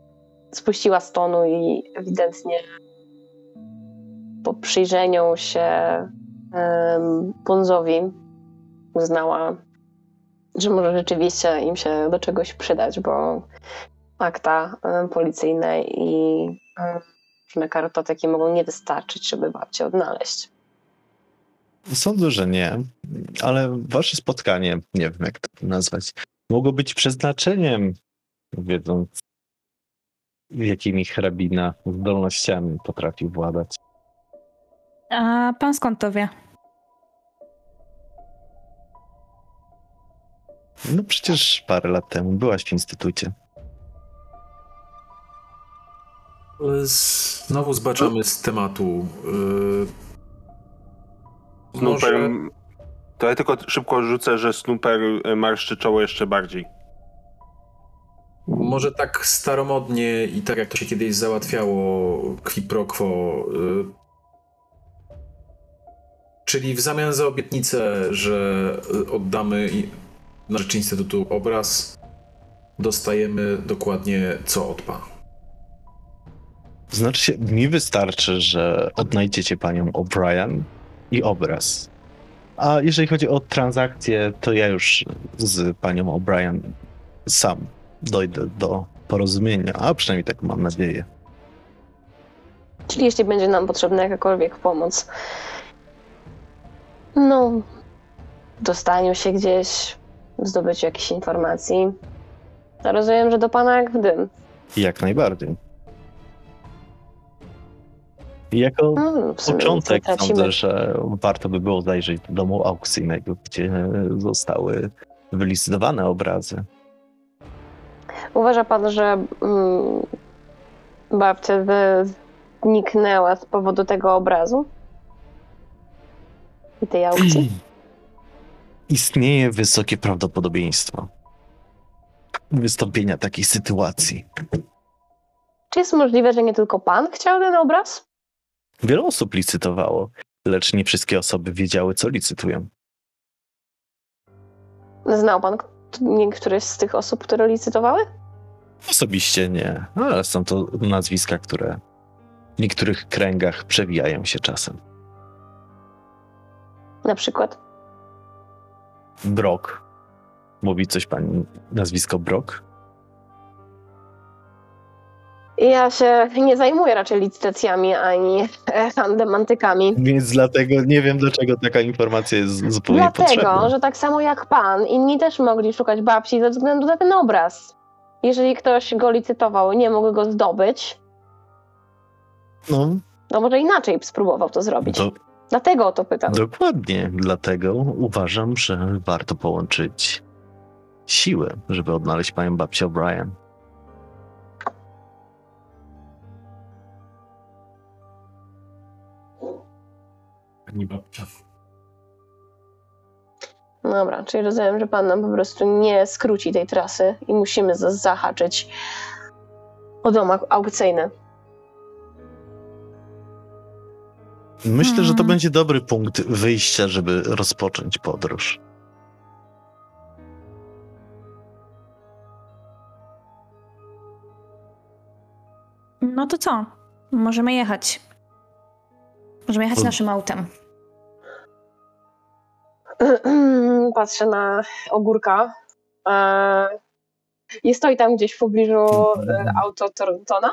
spuściła z tonu i ewidentnie po przyjrzeniu się um, uznała, że może rzeczywiście im się do czegoś przydać, bo akta policyjne i różne kartoteki mogą nie wystarczyć, żeby babcię odnaleźć. Sądzę, że nie, ale wasze spotkanie, nie wiem jak to nazwać, mogło być przeznaczeniem, wiedząc jakimi hrabina zdolnościami potrafił władać. A pan skąd to wie? No przecież parę lat temu byłaś w instytucie. Ale znowu zbaczamy z tematu. Yy, Snooper. może, To ja tylko szybko rzucę, że Snooper marszczy czoło jeszcze bardziej. Może tak staromodnie i tak jak to się kiedyś załatwiało qui pro quo. Yy, czyli w zamian za obietnicę, że y, oddamy na rzecz Instytutu obraz, dostajemy dokładnie co od pana. Znaczy mi wystarczy, że odnajdziecie panią O'Brien i obraz. A jeżeli chodzi o transakcję, to ja już z panią O'Brien sam dojdę do porozumienia, a przynajmniej tak mam nadzieję. Czyli jeśli będzie nam potrzebna jakakolwiek pomoc, no, dostaniu się gdzieś, zdobyciu jakichś informacji, rozumiem, że do pana jak w dym. Jak najbardziej. Jako nie początek sądzę, że warto by było zajrzeć do domu aukcyjnego, gdzie zostały wylicytowane obrazy. Uważa pan, że mm, babcia zniknęła z powodu tego obrazu? I tej aukcji? Istnieje wysokie prawdopodobieństwo wystąpienia takiej sytuacji. Czy jest możliwe, że nie tylko pan chciał ten obraz? Wiele osób licytowało, lecz nie wszystkie osoby wiedziały, co licytują. Znał pan k- niektóreś z tych osób, które licytowały? Osobiście nie, ale są to nazwiska, które w niektórych kręgach przewijają się czasem. Na przykład. Brok. Mówi coś pani nazwisko Brok? Ja się nie zajmuję raczej licytacjami ani handlem antykami. Więc dlatego nie wiem, dlaczego taka informacja jest zupełnie Dlatego, potrzebna. że tak samo jak pan, inni też mogli szukać babci ze względu na ten obraz. Jeżeli ktoś go licytował i nie mógł go zdobyć, No, to może inaczej spróbował to zrobić. do, Dlatego o to pytam. dokładnie. Dlatego uważam, że warto połączyć siły, żeby odnaleźć panią babcię O'Brien. Pani babcia. Dobra, czyli rozumiem, że pan nam po prostu nie skróci tej trasy i musimy za- zahaczyć o dom au- aukcyjny. Myślę, że to Hmm. będzie dobry punkt wyjścia, żeby rozpocząć podróż. No to co? Możemy jechać. Możemy jechać naszym autem. Patrzę na ogórka. E, I stoi tam gdzieś w pobliżu e, auto Thorntona.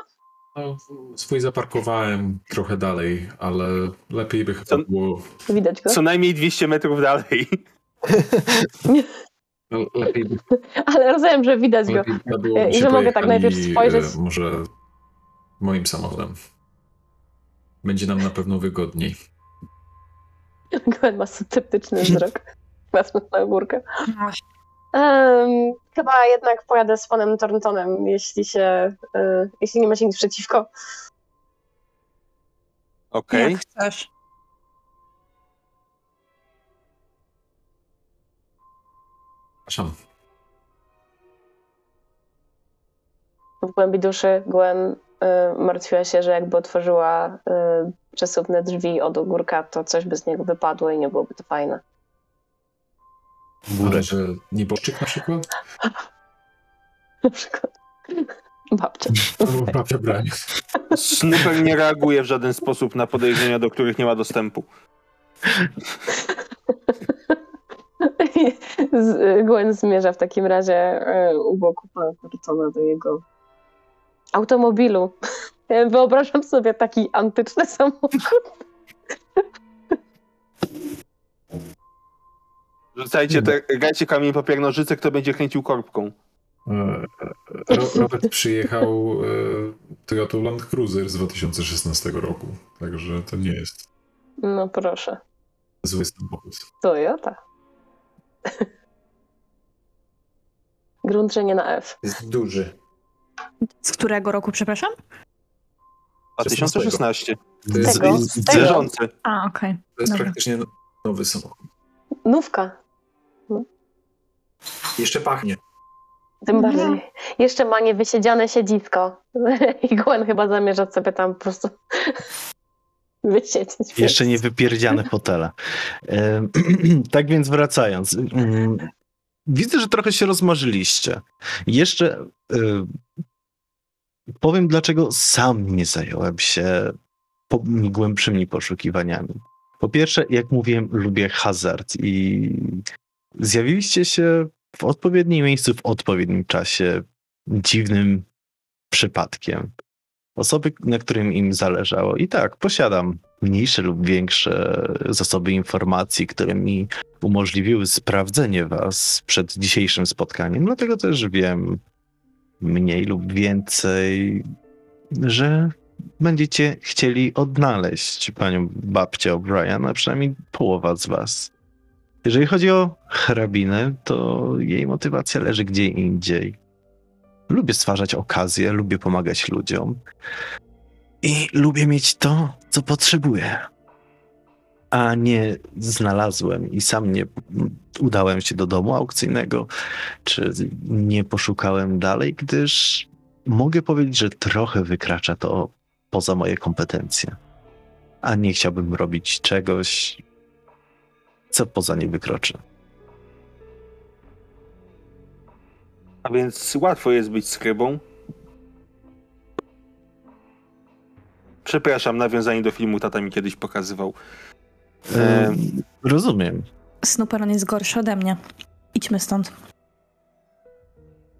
No, swój zaparkowałem trochę dalej, ale lepiej by chyba było. Widać go. Co najmniej 200 metrów dalej. no, Lepiej by, Ale rozumiem, że widać go. było, I że mogę tak najpierw spojrzeć. e, Może moim samochodem. Będzie nam na pewno wygodniej. Gwen ma sceptyczny wzrok. Patrząc na ogórkę. Em, chyba jednak pojadę z panem Thorntonem, jeśli się, e, jeśli nie macie nic przeciwko. Okej. Jak chcesz. Przepraszam. W głębi duszy Gwen martwiła się, że jakby otworzyła e, przesuwne drzwi od ogórka, to coś by z niego wypadło i nie byłoby to fajne. Ale że nieboszczyk na przykład? Na przykład babcia. Babcia branie. Snooper nie reaguje w żaden sposób na podejrzenia, do których nie ma dostępu. Gwen zmierza w takim razie e, u boku pana do jego automobilu. Wyobrażam sobie taki antyczny samochód. Rzucajcie, te, grajcie kamień papier nożyce, kto będzie kręcił korbką. E, Ro- Robert przyjechał e, Toyota Land Cruiser z 2016 roku, także to nie jest No proszę. zły samochód. Toyota. Grunt, że nie na F. Jest duży. Z którego roku, przepraszam? 2016. To jest, Tego? A, okej. to jest Dobra. praktycznie nowy samochód. Nówka. Jeszcze pachnie. Tym Mhm. bardziej. Jeszcze ma niewysiedziane siedzisko. I Gwen chyba zamierza sobie tam po prostu wysiedzieć. Jeszcze nie wypierdziane fotele. Tak więc wracając. mm, Widzę, że trochę się rozmarzyliście. Jeszcze y, powiem, dlaczego sam nie zająłem się po, głębszymi poszukiwaniami. Po pierwsze, jak mówiłem, lubię hazard i zjawiliście się w odpowiednim miejscu, w odpowiednim czasie, dziwnym przypadkiem. Osoby, na którym im zależało. I tak, posiadam mniejsze lub większe zasoby informacji, które mi umożliwiły sprawdzenie was przed dzisiejszym spotkaniem. Dlatego też wiem mniej lub więcej, że będziecie chcieli odnaleźć panią babcię O'Brien, a przynajmniej połowa z was. Jeżeli chodzi o hrabinę, to jej motywacja leży gdzie indziej. Lubię stwarzać okazje, lubię pomagać ludziom i lubię mieć to, co potrzebuję. A nie znalazłem i sam nie udałem się do domu aukcyjnego, czy nie poszukałem dalej, gdyż mogę powiedzieć, że trochę wykracza to poza moje kompetencje. A nie chciałbym robić czegoś, co poza nie wykroczy. A więc łatwo jest być skrybą. Przepraszam, nawiązanie do filmu tata mi kiedyś pokazywał. E, rozumiem. Snooper on jest gorszy ode mnie. Idźmy stąd.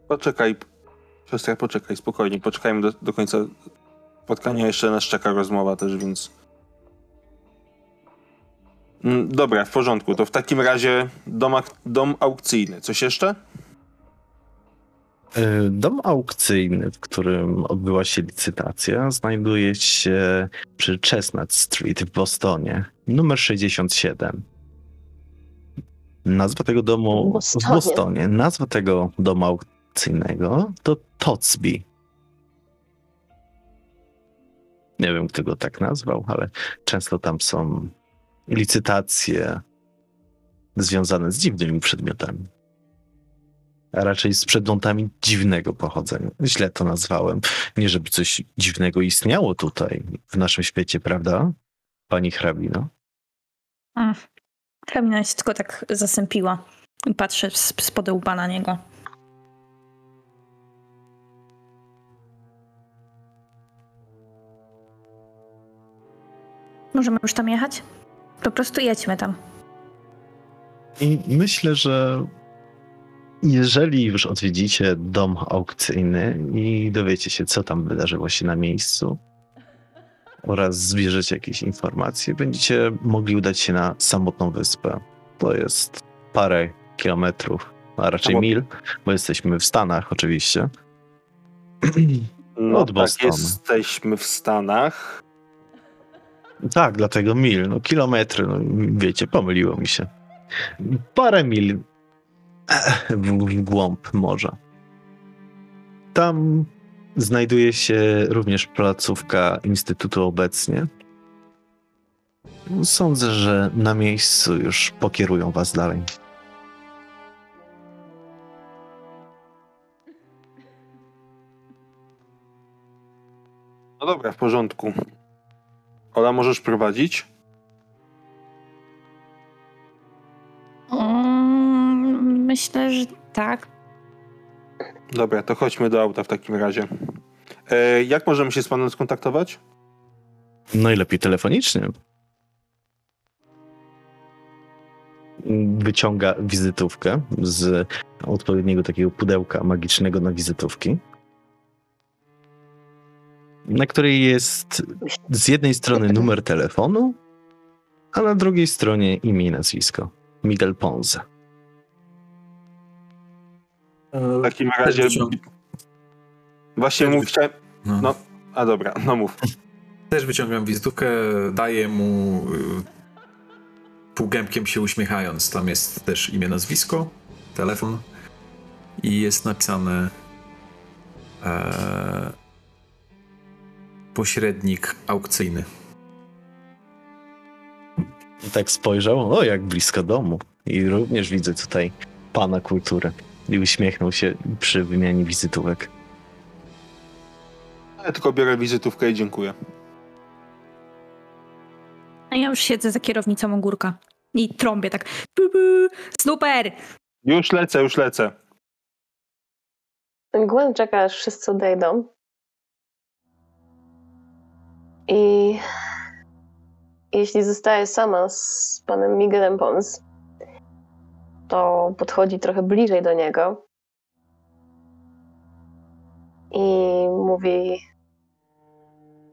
Poczekaj, siostra, poczekaj, spokojnie, poczekajmy do, do końca spotkania. Jeszcze nas czeka rozmowa też, więc... Mm, Dobra, w porządku. To w takim razie dom, ak- dom aukcyjny. Coś jeszcze? E, Dom aukcyjny, w którym odbyła się licytacja, znajduje się przy Chestnut Street w Bostonie, numer 67. Nazwa tego domu Bostonie. w Bostonie. Nazwa tego domu aukcyjnego to Totsby. Nie wiem, kto go tak nazwał, ale często tam są licytacje związane z dziwnymi przedmiotami a raczej z przedmiotami dziwnego pochodzenia. Źle to nazwałem. Nie, żeby coś dziwnego istniało tutaj, w naszym świecie, prawda? Pani hrabino? Mm. Hrabina się tylko tak zasępiła i patrzę z łba na niego. Możemy już tam jechać? Po prostu jedźmy tam. I myślę, że jeżeli już odwiedzicie dom aukcyjny i dowiecie się, co tam wydarzyło się na miejscu oraz zbierzecie jakieś informacje, będziecie mogli udać się na samotną wyspę. To jest parę kilometrów, a raczej Samot- mil, bo jesteśmy w Stanach oczywiście. No Od tak, jesteśmy w Stanach. Tak, dlatego mil, no kilometry, no wiecie, pomyliło mi się. Parę mil w, w głąb morza. Tam znajduje się również placówka Instytutu obecnie. Sądzę, że na miejscu już pokierują was dalej. No dobra, w porządku. Ola, możesz prowadzić? Mm, myślę, że tak. Dobra, to chodźmy do auta w takim razie. E, jak możemy się z panem skontaktować? Najlepiej telefonicznie. Wyciąga wizytówkę z odpowiedniego takiego pudełka magicznego na wizytówki, na której jest z jednej strony numer telefonu, a na drugiej stronie imię i nazwisko. Miguel Ponce. W takim razie... wyciąg- Właśnie Też mu wy- chciałem... No. No, a dobra, no mów. Też wyciągam wizytówkę, daję mu y, półgębkiem się uśmiechając. Tam jest też imię, nazwisko, telefon i jest napisane e, pośrednik aukcyjny. Tak spojrzał, o jak blisko domu. I również widzę tutaj pana kultury. I uśmiechnął się przy wymianie wizytówek. Ja tylko biorę wizytówkę i dziękuję. A ja już siedzę za kierownicą ogórka i trąbię tak. Bu, bu, Snooper! Już lecę, już lecę. Gwen czeka, aż wszyscy odejdą. I jeśli zostaje sama z panem Miguelem Pons, to podchodzi trochę bliżej do niego i mówi: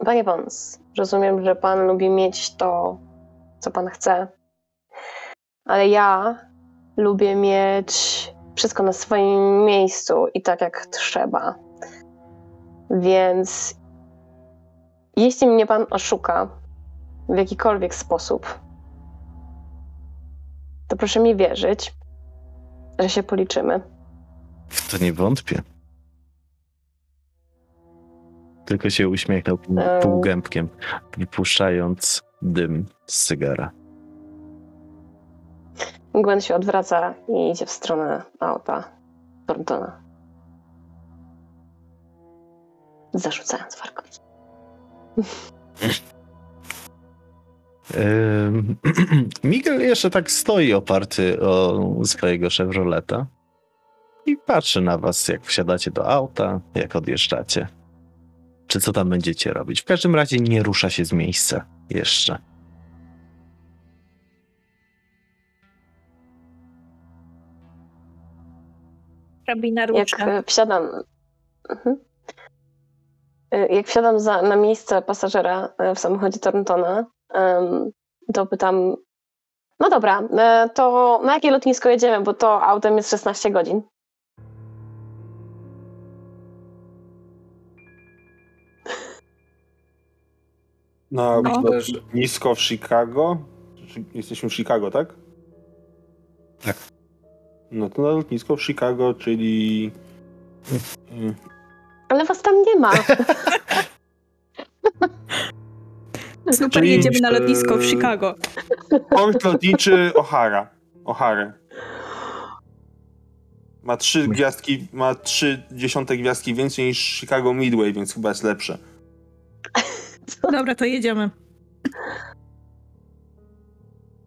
Panie Pons, rozumiem, że pan lubi mieć to, co pan chce, ale ja lubię mieć wszystko na swoim miejscu i tak jak trzeba. Więc Jeśli mnie pan oszuka w jakikolwiek sposób, to proszę mi wierzyć, że się policzymy. W to nie wątpię. Tylko się uśmiechnął Eee. półgębkiem, wypuszczając dym z cygara. Gwen się odwraca i idzie w stronę auta Thorntona. Zarzucając warkot. Miguel jeszcze tak stoi oparty o swojego Chevroleta i patrzy na was, jak wsiadacie do auta, jak odjeżdżacie. Czy co tam będziecie robić? W każdym razie nie rusza się z miejsca jeszcze. Hrabina Jak rusza. e, wsiadam. Mhm. E, Jak wsiadam za, na miejsce pasażera e, w samochodzie Thorntona, em, to pytam. No dobra, e, to na jakie lotnisko jedziemy? Bo to autem jest 16 godzin. Na No. lotnisko nisko w Chicago. Jesteśmy w Chicago, tak? Tak. No to na lotnisko w Chicago, czyli. y, Ale was tam nie ma. Super, Czyli, jedziemy na lotnisko w e, Chicago. Port lotniczy O'Hara. O'Hare. Ma trzy gwiazdki, ma trzy dziesiąte gwiazdki więcej niż Chicago Midway, więc chyba jest lepsze. Dobra, to jedziemy.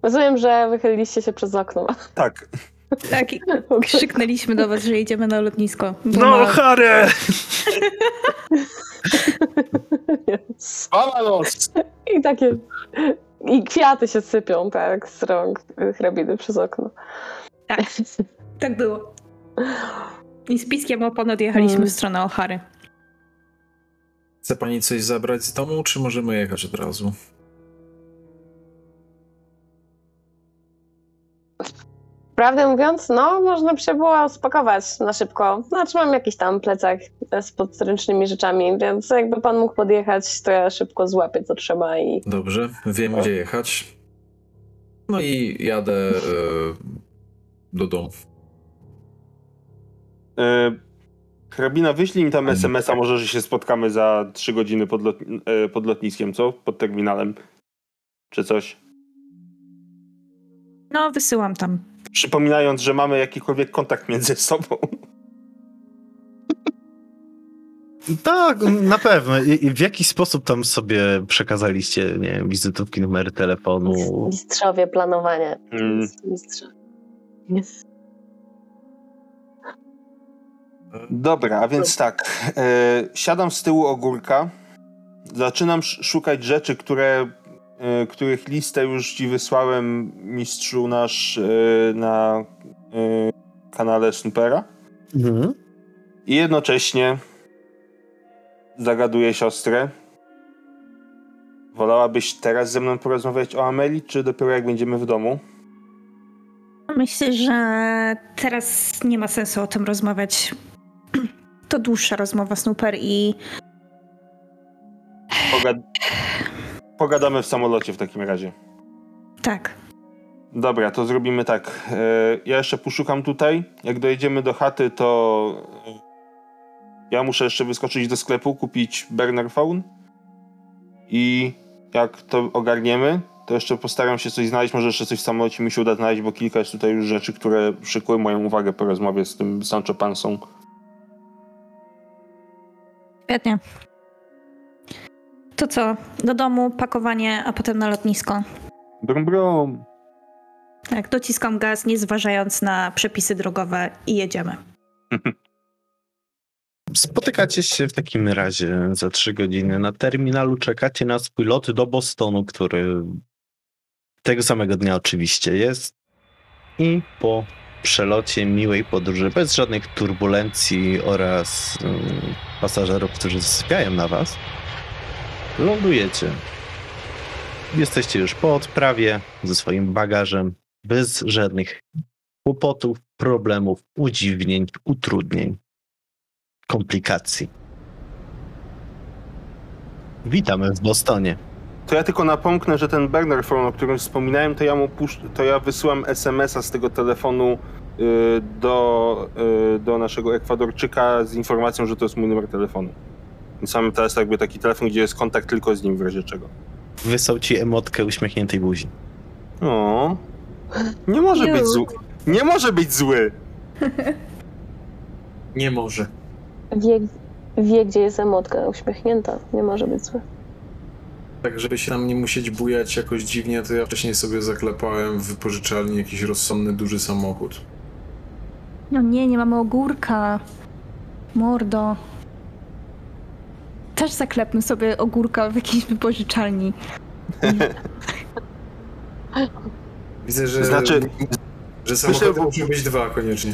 Rozumiem, że wychyliliście się przez okno. Tak. Tak, krzyknęliśmy do was, że jedziemy na lotnisko. No, na- Harry! Vamanos! I takie. I kwiaty się sypią, tak, z rąk hrabiny przez okno. Tak, tak było. I z piskiem opon odjechaliśmy Mm. w stronę O'Hary. Chce pani coś zabrać z domu, czy możemy jechać od razu? Prawdę mówiąc, no, można by się było spakować na szybko. Znaczy, mam jakiś tam plecak z podręcznymi rzeczami, więc jakby pan mógł podjechać, to ja szybko złapię co trzeba i. Dobrze, wiem gdzie jechać. No i jadę e, do domu. E, Hrabina, wyślij mi tam SMS-a, może, że się spotkamy za trzy godziny pod, lot, e, pod lotniskiem, co? Pod terminalem. Czy coś. No, wysyłam tam. Przypominając, że mamy jakikolwiek kontakt między sobą. Tak, na pewno. I, I w jaki sposób tam sobie przekazaliście, nie wiem, wizytówki, numery telefonu? Mistrzowie planowania. Mm. Mistrzowie. Dobra, a więc tak. E, siadam z tyłu ogórka. Zaczynam sz- szukać rzeczy, które, których listę już ci wysłałem mistrzu nasz e, na e, kanale Snoopera. Mhm. I jednocześnie zagaduję siostrę. Wolałabyś teraz ze mną porozmawiać o Ameli, czy dopiero jak będziemy w domu? Myślę, że teraz nie ma sensu o tym rozmawiać. To dłuższa rozmowa, Snooper, i Pogad- Pogadamy w samolocie w takim razie. tak. Dobra, to zrobimy tak. E, Ja jeszcze poszukam tutaj. Jak dojedziemy do chaty, to ja muszę jeszcze wyskoczyć do sklepu, kupić burner phone. I jak to ogarniemy, to jeszcze postaram się coś znaleźć. Może jeszcze coś w samolocie mi się uda znaleźć, bo kilka jest tutaj już rzeczy, które przykuły moją uwagę po rozmowie z tym Sancho Pansą. Świetnie. To co? Do domu, pakowanie, a potem na lotnisko. Brum, brum. Tak, dociskam gaz, nie zważając na przepisy drogowe i jedziemy. Spotykacie się w takim razie za trzy godziny na terminalu, czekacie na swój lot do Bostonu, który tego samego dnia oczywiście jest. I po przelocie miłej podróży, bez żadnych turbulencji oraz mm, pasażerów, którzy sypiają na was, lądujecie. Jesteście już po odprawie ze swoim bagażem, bez żadnych kłopotów, problemów, udziwnień, utrudnień komplikacji. Witamy w Bostonie. To ja tylko napomknę, że ten burner phone, o którym wspominałem, to ja mu pusz... to ja wysyłam SMS-a z tego telefonu y, do, y, do naszego Ekwadorczyka z informacją, że to jest mój numer telefonu. Mamy teraz jakby taki telefon, gdzie jest kontakt tylko z nim w razie czego. Wysłał ci emotkę uśmiechniętej buzi. O, nie może być zły. Nie może być zły! Nie może. Wie, wie, gdzie jest emotka uśmiechnięta. Nie może być zły. Tak, żeby się tam nie musieć bujać jakoś dziwnie, to ja wcześniej sobie zaklepałem w wypożyczalni jakiś rozsądny, duży samochód. No nie, nie mamy ogórka. Mordo. Też zaklepmy sobie ogórka w jakiejś wypożyczalni. Widzę, że, Znaczy- że samochody Myślę, bo- muszą być dwa koniecznie.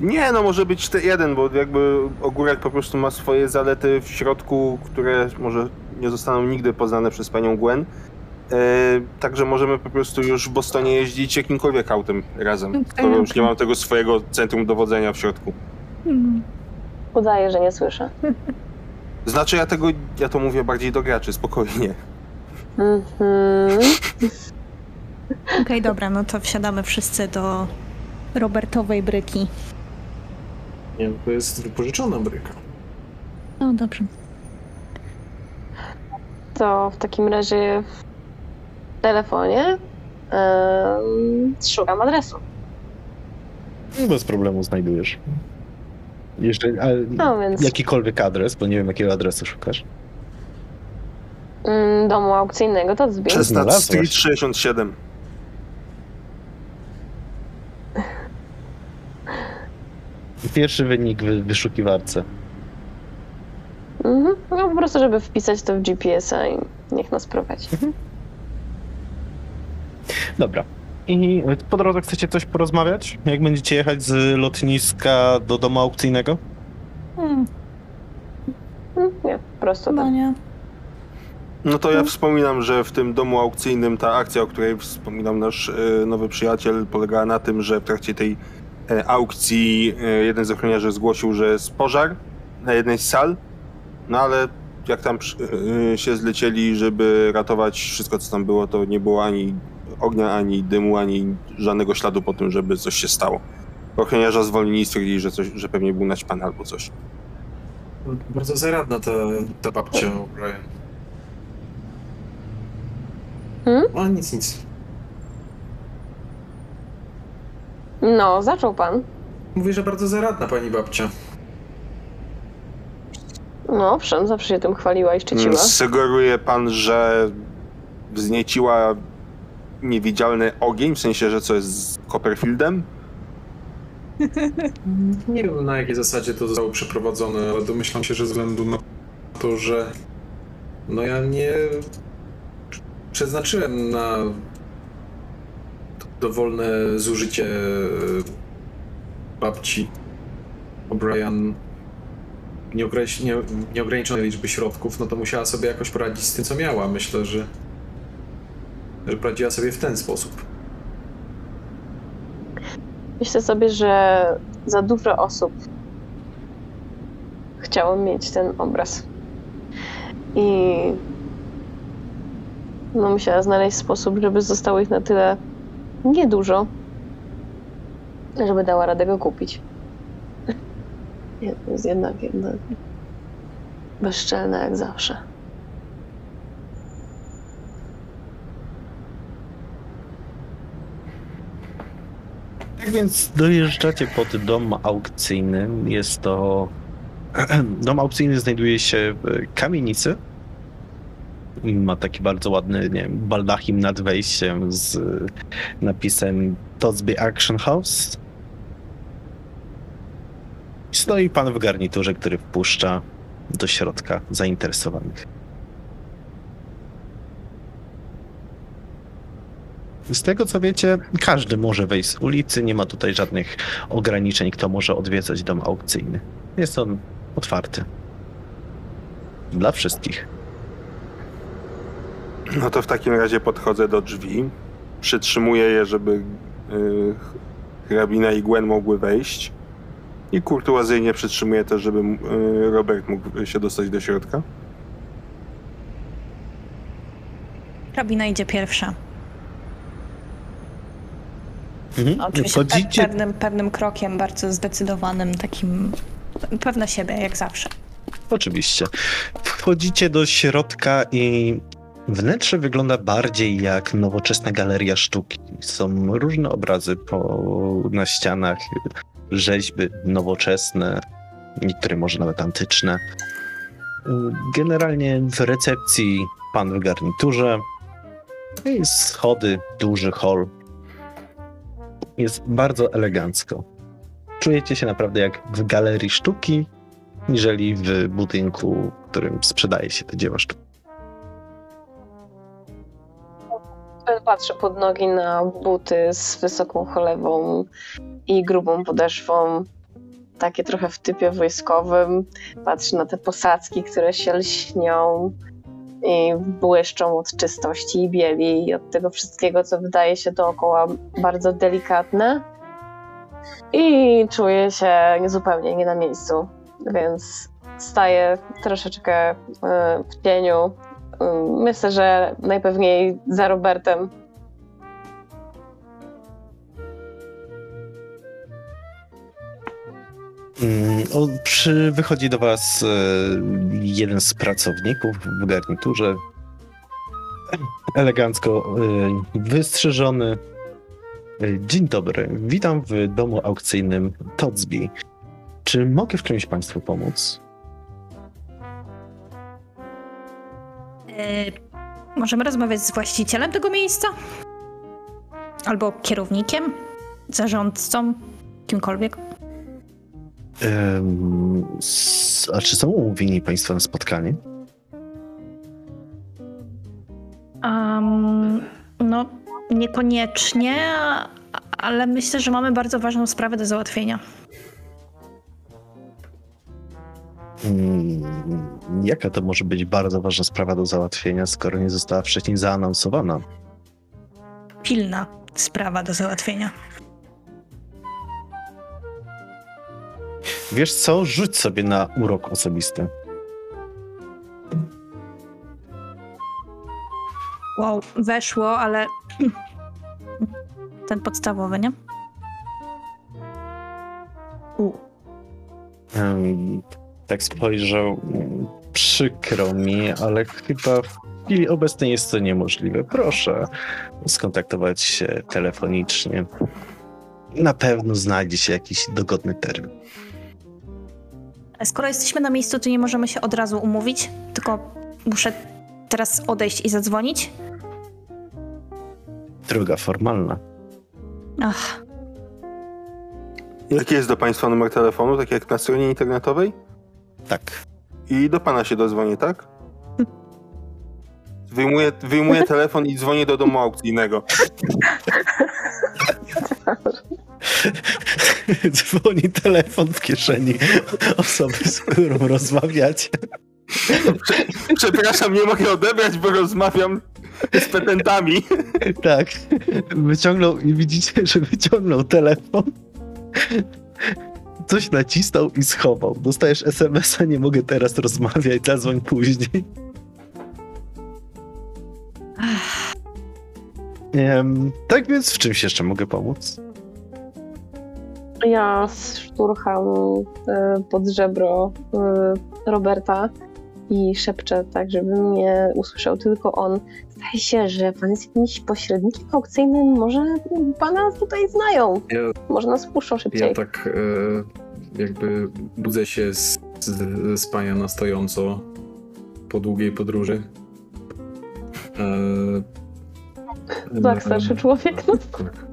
Nie, no może być te jeden, bo jakby ogórek po prostu ma swoje zalety w środku, które może nie zostaną nigdy poznane przez panią Gwen. E, także możemy po prostu już w Bostonie jeździć jakimkolwiek autem razem, skoro już okej. nie mam tego swojego centrum dowodzenia w środku. Mm. Udaje, że nie słyszę. Znaczy ja tego, ja to mówię bardziej do graczy, spokojnie. Mhm. Okej, dobra, no to wsiadamy wszyscy do Robertowej bryki. Nie, to jest wypożyczona bryka. No dobrze. To w takim razie w telefonie em, szukam adresu. Bez problemu znajdujesz. Jeżeli, a No więc jakikolwiek adres, bo nie wiem jakiego adresu szukasz. mm, domu aukcyjnego to. Chestnut znalazłaś. Street 67. Pierwszy wynik w wyszukiwarce. Mhm. No po prostu, żeby wpisać to w GPS-a i niech nas prowadzi. Dobra. I po drodze chcecie coś porozmawiać? Jak będziecie jechać z lotniska do domu aukcyjnego? Hmm, Mm, Nie, prosto no tak. nie. No to ja wspominam, że w tym domu aukcyjnym ta akcja, o której wspominał nasz e, nowy przyjaciel, polegała na tym, że w trakcie tej e, aukcji e, jeden z ochroniarzy zgłosił, że jest pożar na jednej z sal, no ale jak tam e, się zlecieli, żeby ratować wszystko, co tam było, to nie było ani ognia, ani dymu, ani żadnego śladu po tym, żeby coś się stało. Ochroniarza zwolnili i stwierdzili, że, coś, że pewnie był naćpany albo coś. Bardzo zaradna ta, ta babcia O'Brien. Hmm? A nic, nic. No, zaczął pan. Mówię, że bardzo zaradna pani babcia. No owszem, zawsze się tym chwaliła i szczyciła. Sugeruje pan, że wznieciła niewidzialny ogień, w sensie, że co jest z Copperfieldem? Nie wiem na jakiej zasadzie to zostało przeprowadzone, ale domyślam się, że ze względu na to, że no ja nie przeznaczyłem na dowolne zużycie babci O'Brien nieograniczonej liczby środków, no to musiała sobie jakoś poradzić z tym, co miała. Myślę, że, że poradziła sobie w ten sposób. Myślę sobie, że za dużo osób chciało mieć ten obraz. I no musiała znaleźć sposób, żeby zostało ich na tyle niedużo, żeby dała radę go kupić. Jest jednak, jednak bezczelne jak zawsze. Tak więc dojeżdżacie pod dom aukcyjny. Jest to. Dom aukcyjny znajduje się w kamienicy. Ma taki bardzo ładny, nie wiem, baldachim nad wejściem z napisem Totsby Action House. Stoi pan w garniturze, który wpuszcza do środka zainteresowanych. Z tego co wiecie, każdy może wejść z ulicy, nie ma tutaj żadnych ograniczeń, kto może odwiedzać dom aukcyjny. Jest on otwarty. Dla wszystkich. No to w takim razie podchodzę do drzwi, przytrzymuję je, żeby y, hrabina i Gwen mogły wejść. I kurtuazyjnie przytrzymuję też, żeby y, Robert mógł się dostać do środka. Hrabina idzie pierwsza. Mhm. Oczywiście pe- pewnym, pewnym krokiem, bardzo zdecydowanym, takim pewna siebie, jak zawsze. oczywiście. Wchodzicie do środka i wnętrze wygląda bardziej jak nowoczesna galeria sztuki. Są różne obrazy po, na ścianach, rzeźby nowoczesne, niektóre może nawet antyczne. Generalnie w recepcji pan w garniturze, i schody, duży hol. Jest bardzo elegancko. Czujecie się naprawdę jak w galerii sztuki, niżeli w budynku, w którym sprzedaje się te dzieła sztuki. Patrzę pod nogi na buty z wysoką cholewą i grubą podeszwą. Takie trochę w typie wojskowym. Patrzę na te posadzki, które się lśnią błyszczą od czystości i bieli i od tego wszystkiego, co wydaje się dookoła bardzo delikatne. I czuję się zupełnie nie na miejscu, więc staję troszeczkę e, w cieniu. E, Myślę, że najpewniej za Robertem. O, przy, wychodzi do was e, jeden z pracowników w garniturze. Elegancko e, wystrzyżony. E, Dzień dobry. Witam w domu aukcyjnym Todsby. Czy mogę w czymś Państwu pomóc? Yy, możemy rozmawiać z właścicielem tego miejsca? Albo kierownikiem? Zarządcą? Kimkolwiek? A czy są umówieni Państwo na spotkanie? Um, no, niekoniecznie, ale myślę, że mamy bardzo ważną sprawę do załatwienia. Mm, Jaka to może być bardzo ważna sprawa do załatwienia, skoro nie została wcześniej zaanonsowana? Pilna sprawa do załatwienia. Wiesz co? Rzuć sobie na urok osobisty. Wow, weszło, ale ten podstawowy, nie? U. Em, tak spojrzał. Przykro mi, ale chyba w chwili obecnej jest to niemożliwe. Proszę skontaktować się telefonicznie. Na pewno znajdzie się jakiś dogodny termin. Skoro jesteśmy na miejscu, to nie możemy się od razu umówić, tylko muszę teraz odejść i zadzwonić. Droga formalna. Ach, Jaki jest do Państwa numer telefonu, tak jak na stronie internetowej? Tak. I do Pana się dozwonię, tak? Wyjmuję, wyjmuję telefon i dzwonię do domu aukcyjnego. Dzwoni telefon w kieszeni osoby, z którą rozmawiacie. Przepraszam, nie mogę odebrać, bo rozmawiam z petentami. Tak. Wyciągnął i widzicie, że wyciągnął telefon. Coś nacisnął i schował. Dostajesz SMS-a, nie mogę teraz rozmawiać, zadzwoń później. Em, tak więc w czymś jeszcze mogę pomóc? Ja szturcham e, pod żebro e, Roberta i szepczę tak, żeby mnie usłyszał tylko on. Zdaje się, że pan jest jakimś pośrednikiem aukcyjnym, może pana tutaj znają. Ja, Może nas puszczą szybciej. ja tak e, jakby budzę się z, z, ze spania na stojąco po długiej podróży. E, Tak, starszy człowiek. No. Tak.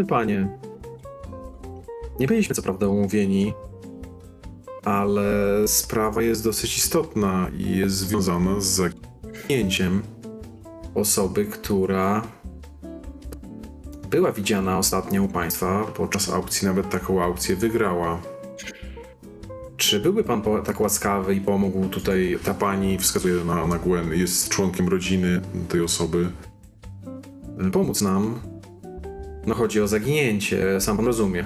E, panie, nie byliśmy co prawda umówieni, ale sprawa jest dosyć istotna i jest związana z zaginięciem osoby, która była widziana ostatnio u państwa podczas aukcji, nawet taką aukcję wygrała. Czy byłby pan tak łaskawy i pomógł tutaj, ta pani wskazuje na, na Gwen, jest członkiem rodziny tej osoby, pomóc nam no chodzi o zaginięcie, sam pan rozumie.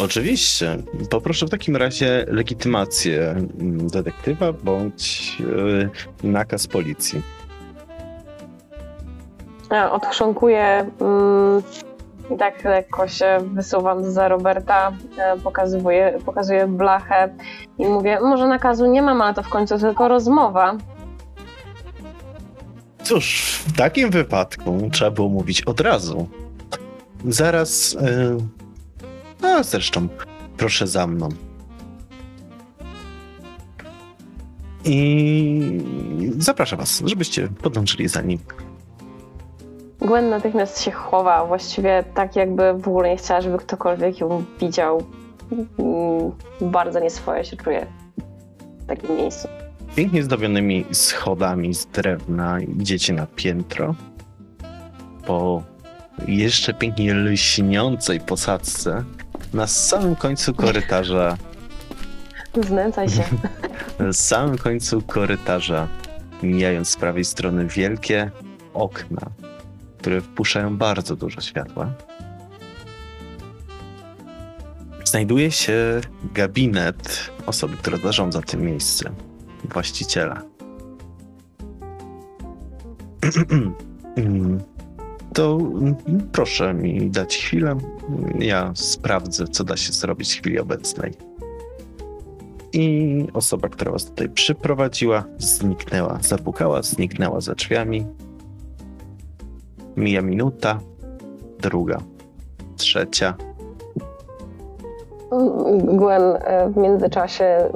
Oczywiście. Poproszę w takim razie legitymację mm, detektywa bądź e, nakaz policji. Ja odchrząkuję mm, i tak lekko się wysuwam za Roberta, e, pokazuję, pokazuję blachę i mówię, może nakazu nie mam, ale to w końcu tylko rozmowa. Cóż, w takim wypadku trzeba było mówić od razu. Zaraz. A zresztą, proszę za mną. I zapraszam was, żebyście podłączyli za nim. Gwen natychmiast się chowa, właściwie tak jakby w ogóle nie chciała, żeby ktokolwiek ją widział. Mm, Bardzo nieswoje się czuje w takim miejscu. Pięknie zdobionymi schodami z drewna idziecie na piętro. Po jeszcze pięknie lśniącej posadzce na samym końcu korytarza Znęcaj się. Na samym końcu korytarza, mijając z prawej strony wielkie okna, które wpuszczają bardzo dużo światła, znajduje się gabinet osoby, która zarządza tym miejscem, właściciela. To proszę mi dać chwilę. Ja sprawdzę, co da się zrobić w chwili obecnej. I osoba, która was tutaj przyprowadziła, zniknęła. Zapukała, zniknęła za drzwiami. Mija minuta, druga, trzecia. Gwen e, w międzyczasie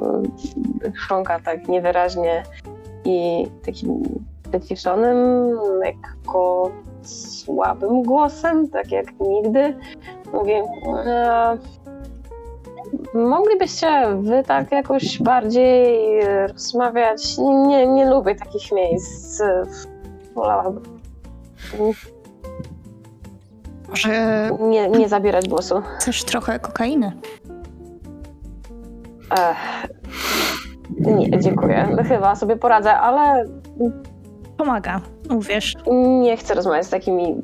chrząka tak niewyraźnie i takim wyciszonym, lekko słabym głosem, tak jak nigdy. Mówi, e, moglibyście wy tak jakoś bardziej rozmawiać? Nie, nie lubię takich miejsc. Wolałabym Może nie, nie zabierać głosu. chcesz trochę kokainy? Ech, nie, dziękuję. Chyba sobie poradzę, ale Pomaga, uwierz. nie chcę rozmawiać z takimi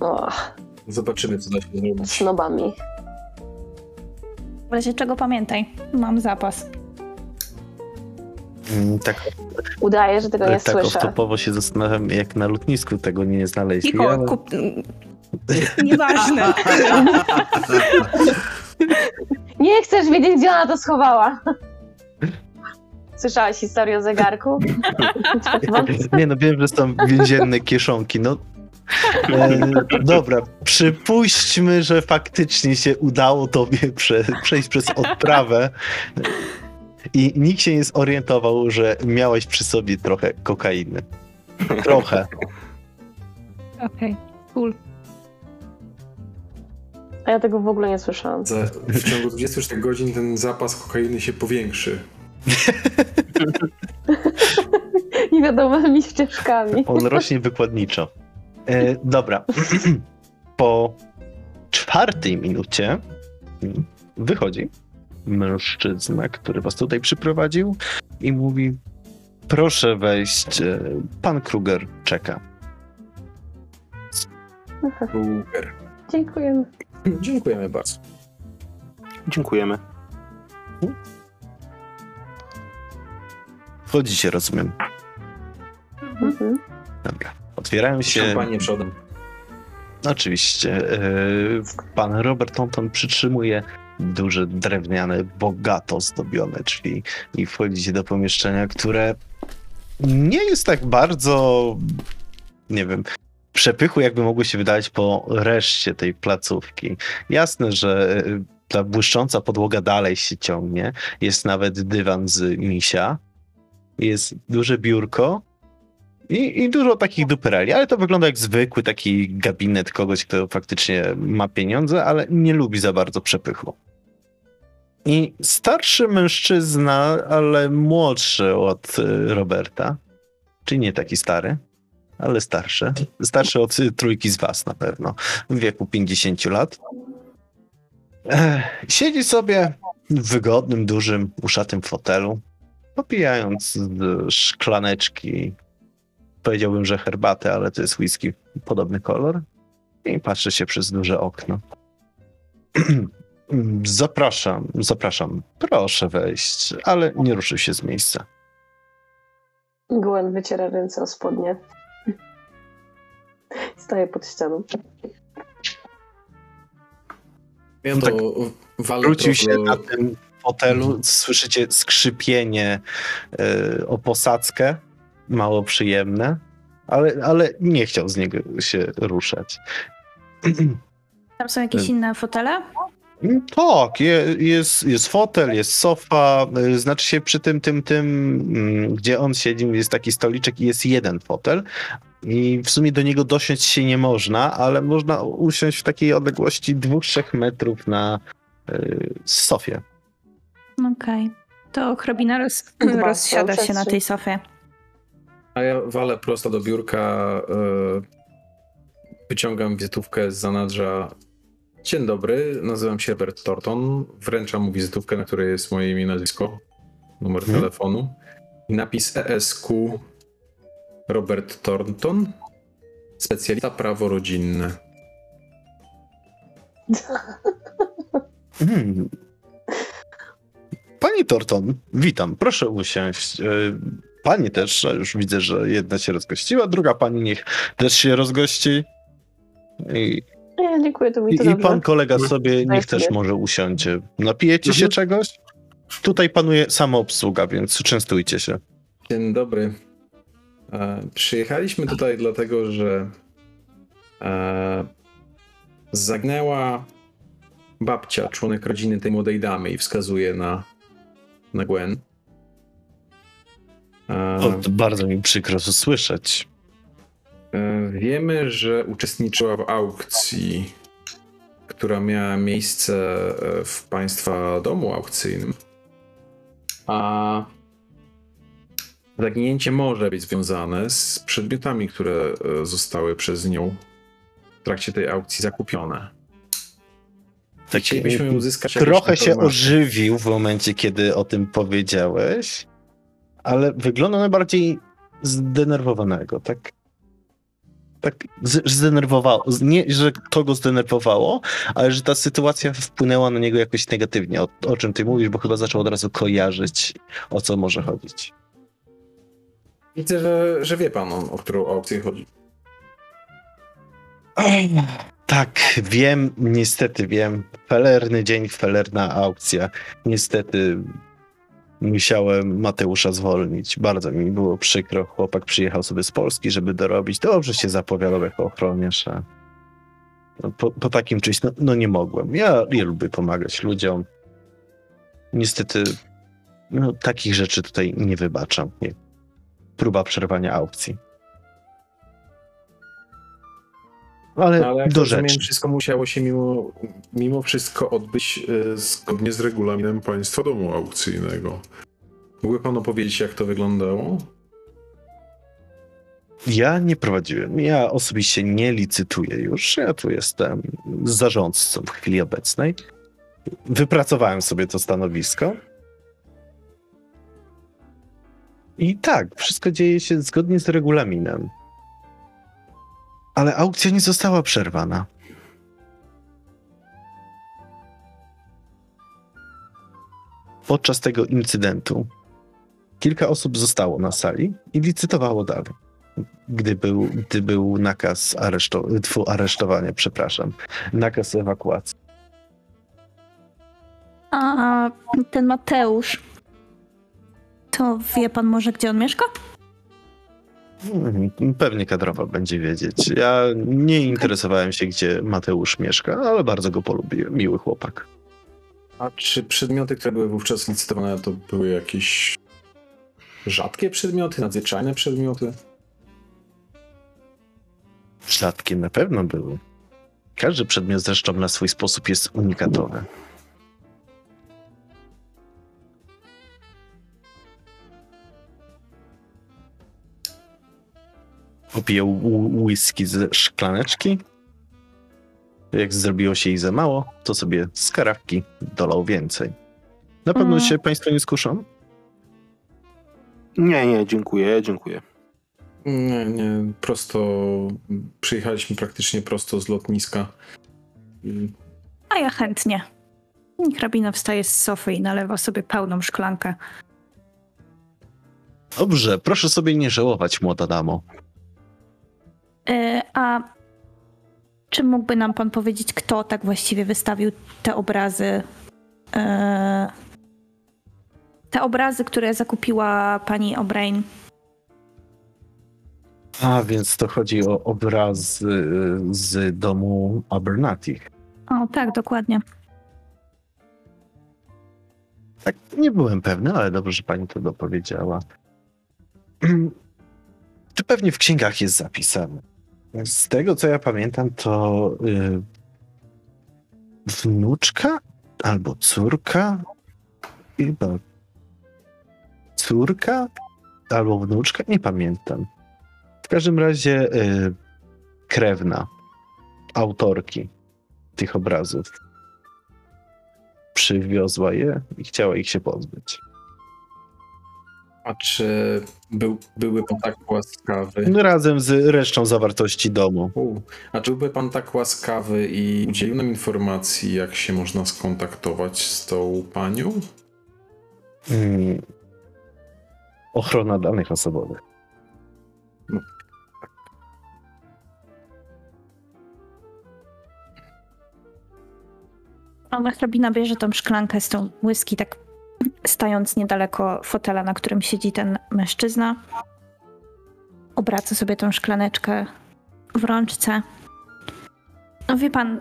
o, Zobaczymy, co da się zrobić. snobami. W razie czego pamiętaj, mam zapas. Mm, Tak, Udaję, że tego nie tak słyszę. off-topowo się zastanawiam, jak na lotnisku tego nie znaleźli. Cicho, ale- kup... Nieważne. Nie chcesz wiedzieć, gdzie ona to schowała. Słyszałaś historię o zegarku? Nie no, wiem, że są więzienne kieszonki, no. E, dobra, przypuśćmy, że faktycznie się udało tobie prze, przejść przez odprawę i nikt się nie zorientował, że miałeś przy sobie trochę kokainy. Trochę. Okej, cool. A ja tego w ogóle nie słyszałam. Za, w ciągu 24 godzin ten zapas kokainy się powiększy. Niewiadomymi ścieżkami. On rośnie wykładniczo. E, dobra. Po czwartej minucie wychodzi mężczyzna, który was tutaj przyprowadził i mówi proszę wejść, e, pan Kruger czeka. Super. Dziękujemy. Dziękujemy bardzo. Dziękujemy. Wchodzicie, rozumiem. Mhm. Dobra. Otwierają się... Szampanie przodem. Oczywiście. e, Pan Robert Tonton przytrzymuje duże, drewniane, bogato zdobione drzwi i wchodzicie do pomieszczenia, które nie jest tak bardzo, nie wiem, przepychu, jakby mogło się wydać po reszcie tej placówki. Jasne, że e, ta błyszcząca podłoga dalej się ciągnie. Jest nawet dywan z misia. Jest duże biurko, i, I dużo takich dupereli, ale to wygląda jak zwykły taki gabinet kogoś, kto faktycznie ma pieniądze, ale nie lubi za bardzo przepychu. I starszy mężczyzna, ale młodszy od y, Roberta, czyli nie taki stary, ale starszy. Starszy od trójki z was na pewno, w wieku 50 lat. Ech, siedzi sobie w wygodnym, dużym, uszatym fotelu, popijając z szklaneczki powiedziałbym, że herbatę, ale to jest whisky, podobny kolor. I patrzy się przez duże okno. zapraszam, zapraszam. Proszę wejść, ale nie ruszył się z miejsca. Gwen wyciera ręce o spodnie. Staję pod ścianą. Ja No to tak Wrócił się na tym fotelu, słyszycie skrzypienie e, o posadzkę, mało przyjemne, ale, ale nie chciał z niego się ruszać. Tam są jakieś Y- inne fotele? Tak, je, jest, jest fotel, jest sofa, y, znaczy się przy tym, tym, tym, mm, gdzie on siedzi, jest taki stoliczek i jest jeden fotel i w sumie do niego dosiąść się nie można, ale można usiąść w takiej odległości 2-3 metrów na y, sofie. Okej. To hrabina roz, rozsiada się na tej sofie. A ja walę prosto do biurka, e, wyciągam wizytówkę z zanadrza. Dzień dobry, nazywam się Herbert Thornton. Wręczam mu wizytówkę, na której jest moje imię i nazwisko, numer Mhm. telefonu i napis ESQ Robert Thornton, specjalista prawo rodzinne. Hmm. Pani Torton, witam, proszę usiąść. Y, Pani też, już widzę, że jedna się rozgościła, druga pani niech też się rozgości. I, Nie, dziękuję, to mi to i, i dobrze. pan kolega sobie niech też może usiądzie. Napijecie się Mhm. czegoś? Tutaj panuje samoobsługa, więc częstujcie się. Dzień dobry. E, przyjechaliśmy tutaj dlatego, że e, zagnęła babcia, członek rodziny tej młodej damy i wskazuje na, na Gwen. O, to bardzo mi przykro to słyszeć. e, wiemy, że uczestniczyła w aukcji, która miała miejsce e, w państwa domu aukcyjnym. A Zaginięcie może być związane z przedmiotami, które e, zostały przez nią w trakcie tej aukcji zakupione. Tak, Chcielibyśmy uzyskać Trochę się ożywił w momencie, kiedy o tym powiedziałeś, ale wygląda na bardziej zdenerwowanego, tak? Tak, zdenerwowało. Nie, że to go zdenerwowało, ale że ta sytuacja wpłynęła na niego jakoś negatywnie. O, o czym ty mówisz, bo chyba zaczął od razu kojarzyć, o co może chodzić. Widzę, że, że wie pan, o, o którą aukcję chodzi. Tak, wiem, niestety wiem. Felerny dzień, felerna aukcja. Niestety musiałem Mateusza zwolnić. Bardzo mi było przykro. Chłopak przyjechał sobie z Polski, żeby dorobić. Dobrze się zapowiadał jako ochroniarz. a no, po, po takim czymś, no, no nie mogłem. Ja, ja lubię pomagać ludziom. Niestety no, takich rzeczy tutaj nie wybaczam. Nie. Próba przerwania aukcji. Ale, Ale jak do rzeczy. wszystko musiało się mimo, mimo wszystko odbyć e, zgodnie z regulaminem państwa domu aukcyjnego. Mógłby pan opowiedzieć, jak to wyglądało? Ja nie prowadziłem. Ja osobiście nie licytuję już. Ja tu jestem zarządcą w chwili obecnej. Wypracowałem sobie to stanowisko. I tak, wszystko dzieje się zgodnie z regulaminem. Ale aukcja nie została przerwana. Podczas tego incydentu kilka osób zostało na sali i licytowało dalej gdy był, gdy był nakaz areszto- aresztowania, przepraszam, nakaz ewakuacji. A ten Mateusz, to wie pan może, gdzie on mieszka? Mhm, Pewnie kadrowa będzie wiedzieć. Ja nie interesowałem się, gdzie Mateusz mieszka, ale bardzo go polubiłem. Miły chłopak. A czy przedmioty, które były wówczas licytowane, to były jakieś rzadkie przedmioty, nadzwyczajne przedmioty? Rzadkie na pewno były. Każdy przedmiot zresztą na swój sposób jest unikatowy. Popijał wh- whisky z szklaneczki. Jak zrobiło się jej za mało, to sobie z karafki dolał więcej. Na pewno Mm. się Państwo nie skuszą? Nie, nie, dziękuję, dziękuję. Nie, nie, prosto przyjechaliśmy praktycznie prosto z lotniska. A ja chętnie. Hrabina wstaje z sofy i nalewa sobie pełną szklankę. Dobrze, proszę sobie nie żałować, młoda damo. A Czy mógłby nam pan powiedzieć, kto tak właściwie wystawił te obrazy? e, te obrazy, które zakupiła pani O'Brien. A więc to chodzi o obraz z domu Abernathy. O, tak, dokładnie. Tak, nie byłem pewny, ale dobrze, że pani to dopowiedziała. To pewnie w księgach jest zapisane. Z tego, co ja pamiętam, to y, wnuczka albo córka, chyba córka albo wnuczka, nie pamiętam. W każdym razie y, krewna autorki tych obrazów przywiozła je i chciała ich się pozbyć. A czy był, byłby pan tak łaskawy? No, Razem z resztą zawartości domu. U, a czy byłby pan tak łaskawy i udzielił nam informacji, jak się można skontaktować z tą panią? Mm. Ochrona danych osobowych. Ona hrabina bierze tą szklankę z tą whisky, tak stając niedaleko fotela, na którym siedzi ten mężczyzna. Obraca sobie tą szklaneczkę w rączce. No wie pan,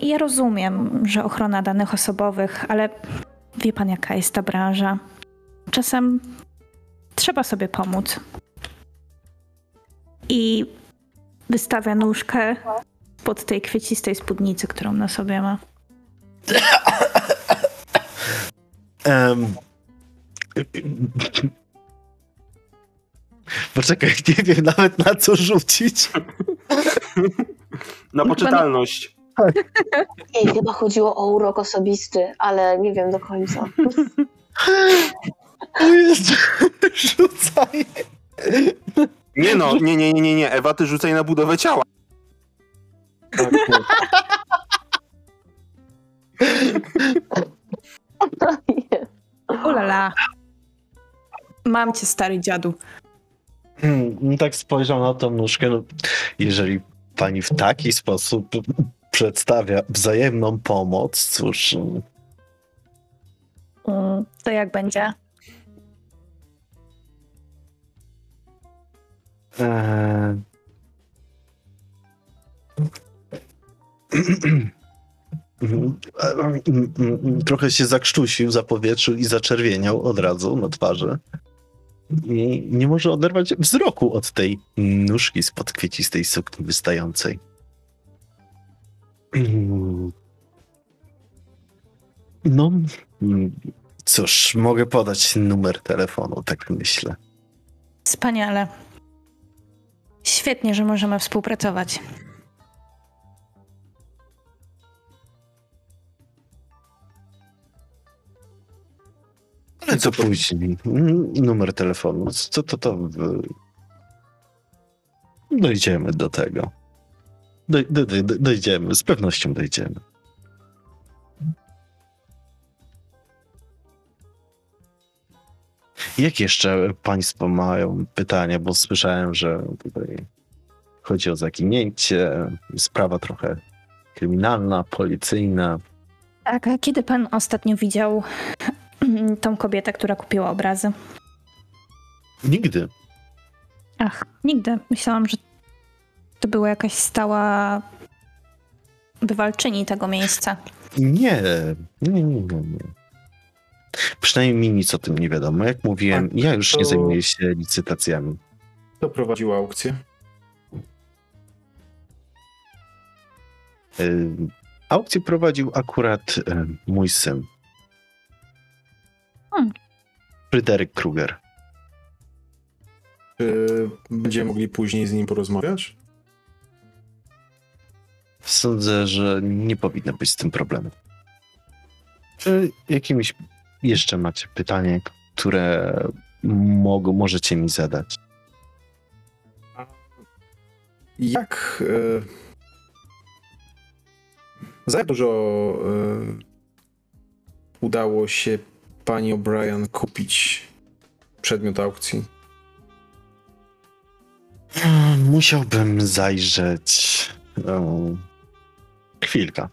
ja rozumiem, że ochrona danych osobowych, ale wie pan, jaka jest ta branża. Czasem trzeba sobie pomóc. I wystawia nóżkę pod tej kwiecistej spódnicy, którą na sobie ma. Em. Poczekaj, nie wiem nawet na co rzucić. Na poczytalność. Ej, chyba chodziło o urok osobisty, ale nie wiem do końca. O Jezu, rzucaj. Nie no, nie, nie, nie, nie, nie. Ewa, ty rzucaj na budowę ciała. Tak, tak. Nie. Ulala. Mam cię, stary dziadu. Hmm, tak spojrzał na tą nóżkę. No, jeżeli pani w taki sposób przedstawia wzajemną pomoc, cóż, Mm, To jak będzie? Eee... Trochę się zakrztusił, zapowietrzył i zaczerwieniał od razu na twarzy. I nie może oderwać wzroku od tej nóżki spod kwiecistej sukni wystającej. No, cóż, mogę podać numer telefonu, tak myślę. Wspaniale. Świetnie, że możemy współpracować. Ale co później? Mm, Numer telefonu. Co to to? Dojdziemy do tego. Doj, doj, doj, dojdziemy, z pewnością dojdziemy. Jak jeszcze Państwo mają pytania? Bo słyszałem, że tutaj chodzi o zaginięcie, sprawa trochę kryminalna, policyjna. Tak, a kiedy pan ostatnio widział tą kobietę, która kupiła obrazy? Nigdy. Ach, nigdy. Myślałam, że to była jakaś stała bywalczyni tego miejsca. Nie, nie, nie, nie. nie. Przynajmniej mi nic o tym nie wiadomo. Jak mówiłem, Tak, ja już nie to- zajmuję się licytacjami. Kto prowadził aukcję? Y, Aukcję prowadził akurat y, mój syn. Hmm. Fryderyk Kruger. Czy będziemy mogli później z nim porozmawiać? Sądzę, że nie powinno być z tym problemu. Czy jakimiś jeszcze macie pytanie, które mogą, możecie mi zadać? Jak. E, za dużo e, udało się pani O'Brien kupić przedmiot aukcji? Musiałbym zajrzeć. No, chwilka.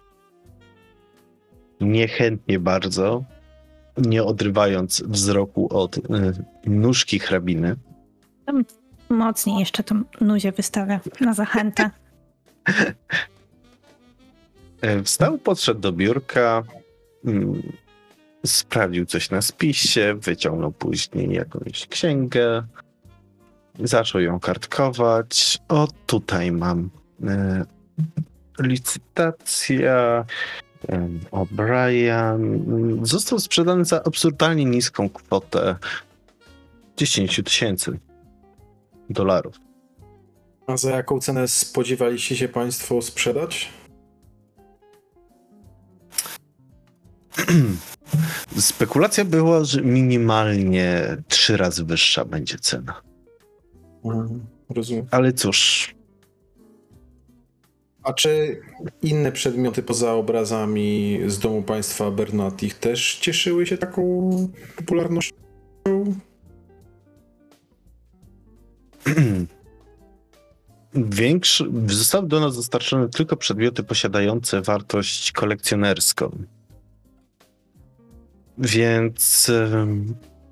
Niechętnie bardzo, nie odrywając wzroku od y, nóżki hrabiny, Mocniej jeszcze tą nuzie wystawia na zachętę. Wstał, podszedł do biurka, mm, sprawdził coś na spisie, wyciągnął później jakąś księgę, zaczął ją kartkować. O, tutaj mam e, licytacja. e, O'Brien został sprzedany za absurdalnie niską kwotę 10 tysięcy dolarów. A za jaką cenę spodziewaliście się Państwo sprzedać? Spekulacja była, że minimalnie trzy razy wyższa będzie cena. Mhm, rozumiem. Ale cóż, A czy inne przedmioty poza obrazami z domu państwa Bernatich też cieszyły się taką popularnością? większy, zostały do nas dostarczone tylko przedmioty posiadające wartość kolekcjonerską. Więc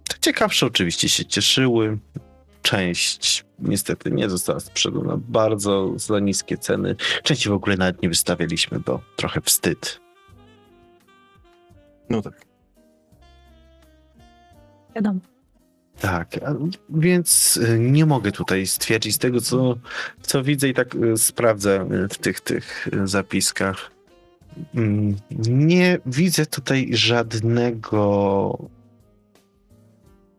te ciekawsze oczywiście się cieszyły. Część niestety nie została sprzedana bardzo za niskie ceny. Części w ogóle nawet nie wystawialiśmy, bo trochę wstyd. No tak. Wiadomo. Tak, więc y, nie mogę tutaj stwierdzić z tego, co, co widzę i tak y, sprawdzę y, w tych, tych zapiskach. Mm, Nie widzę tutaj żadnego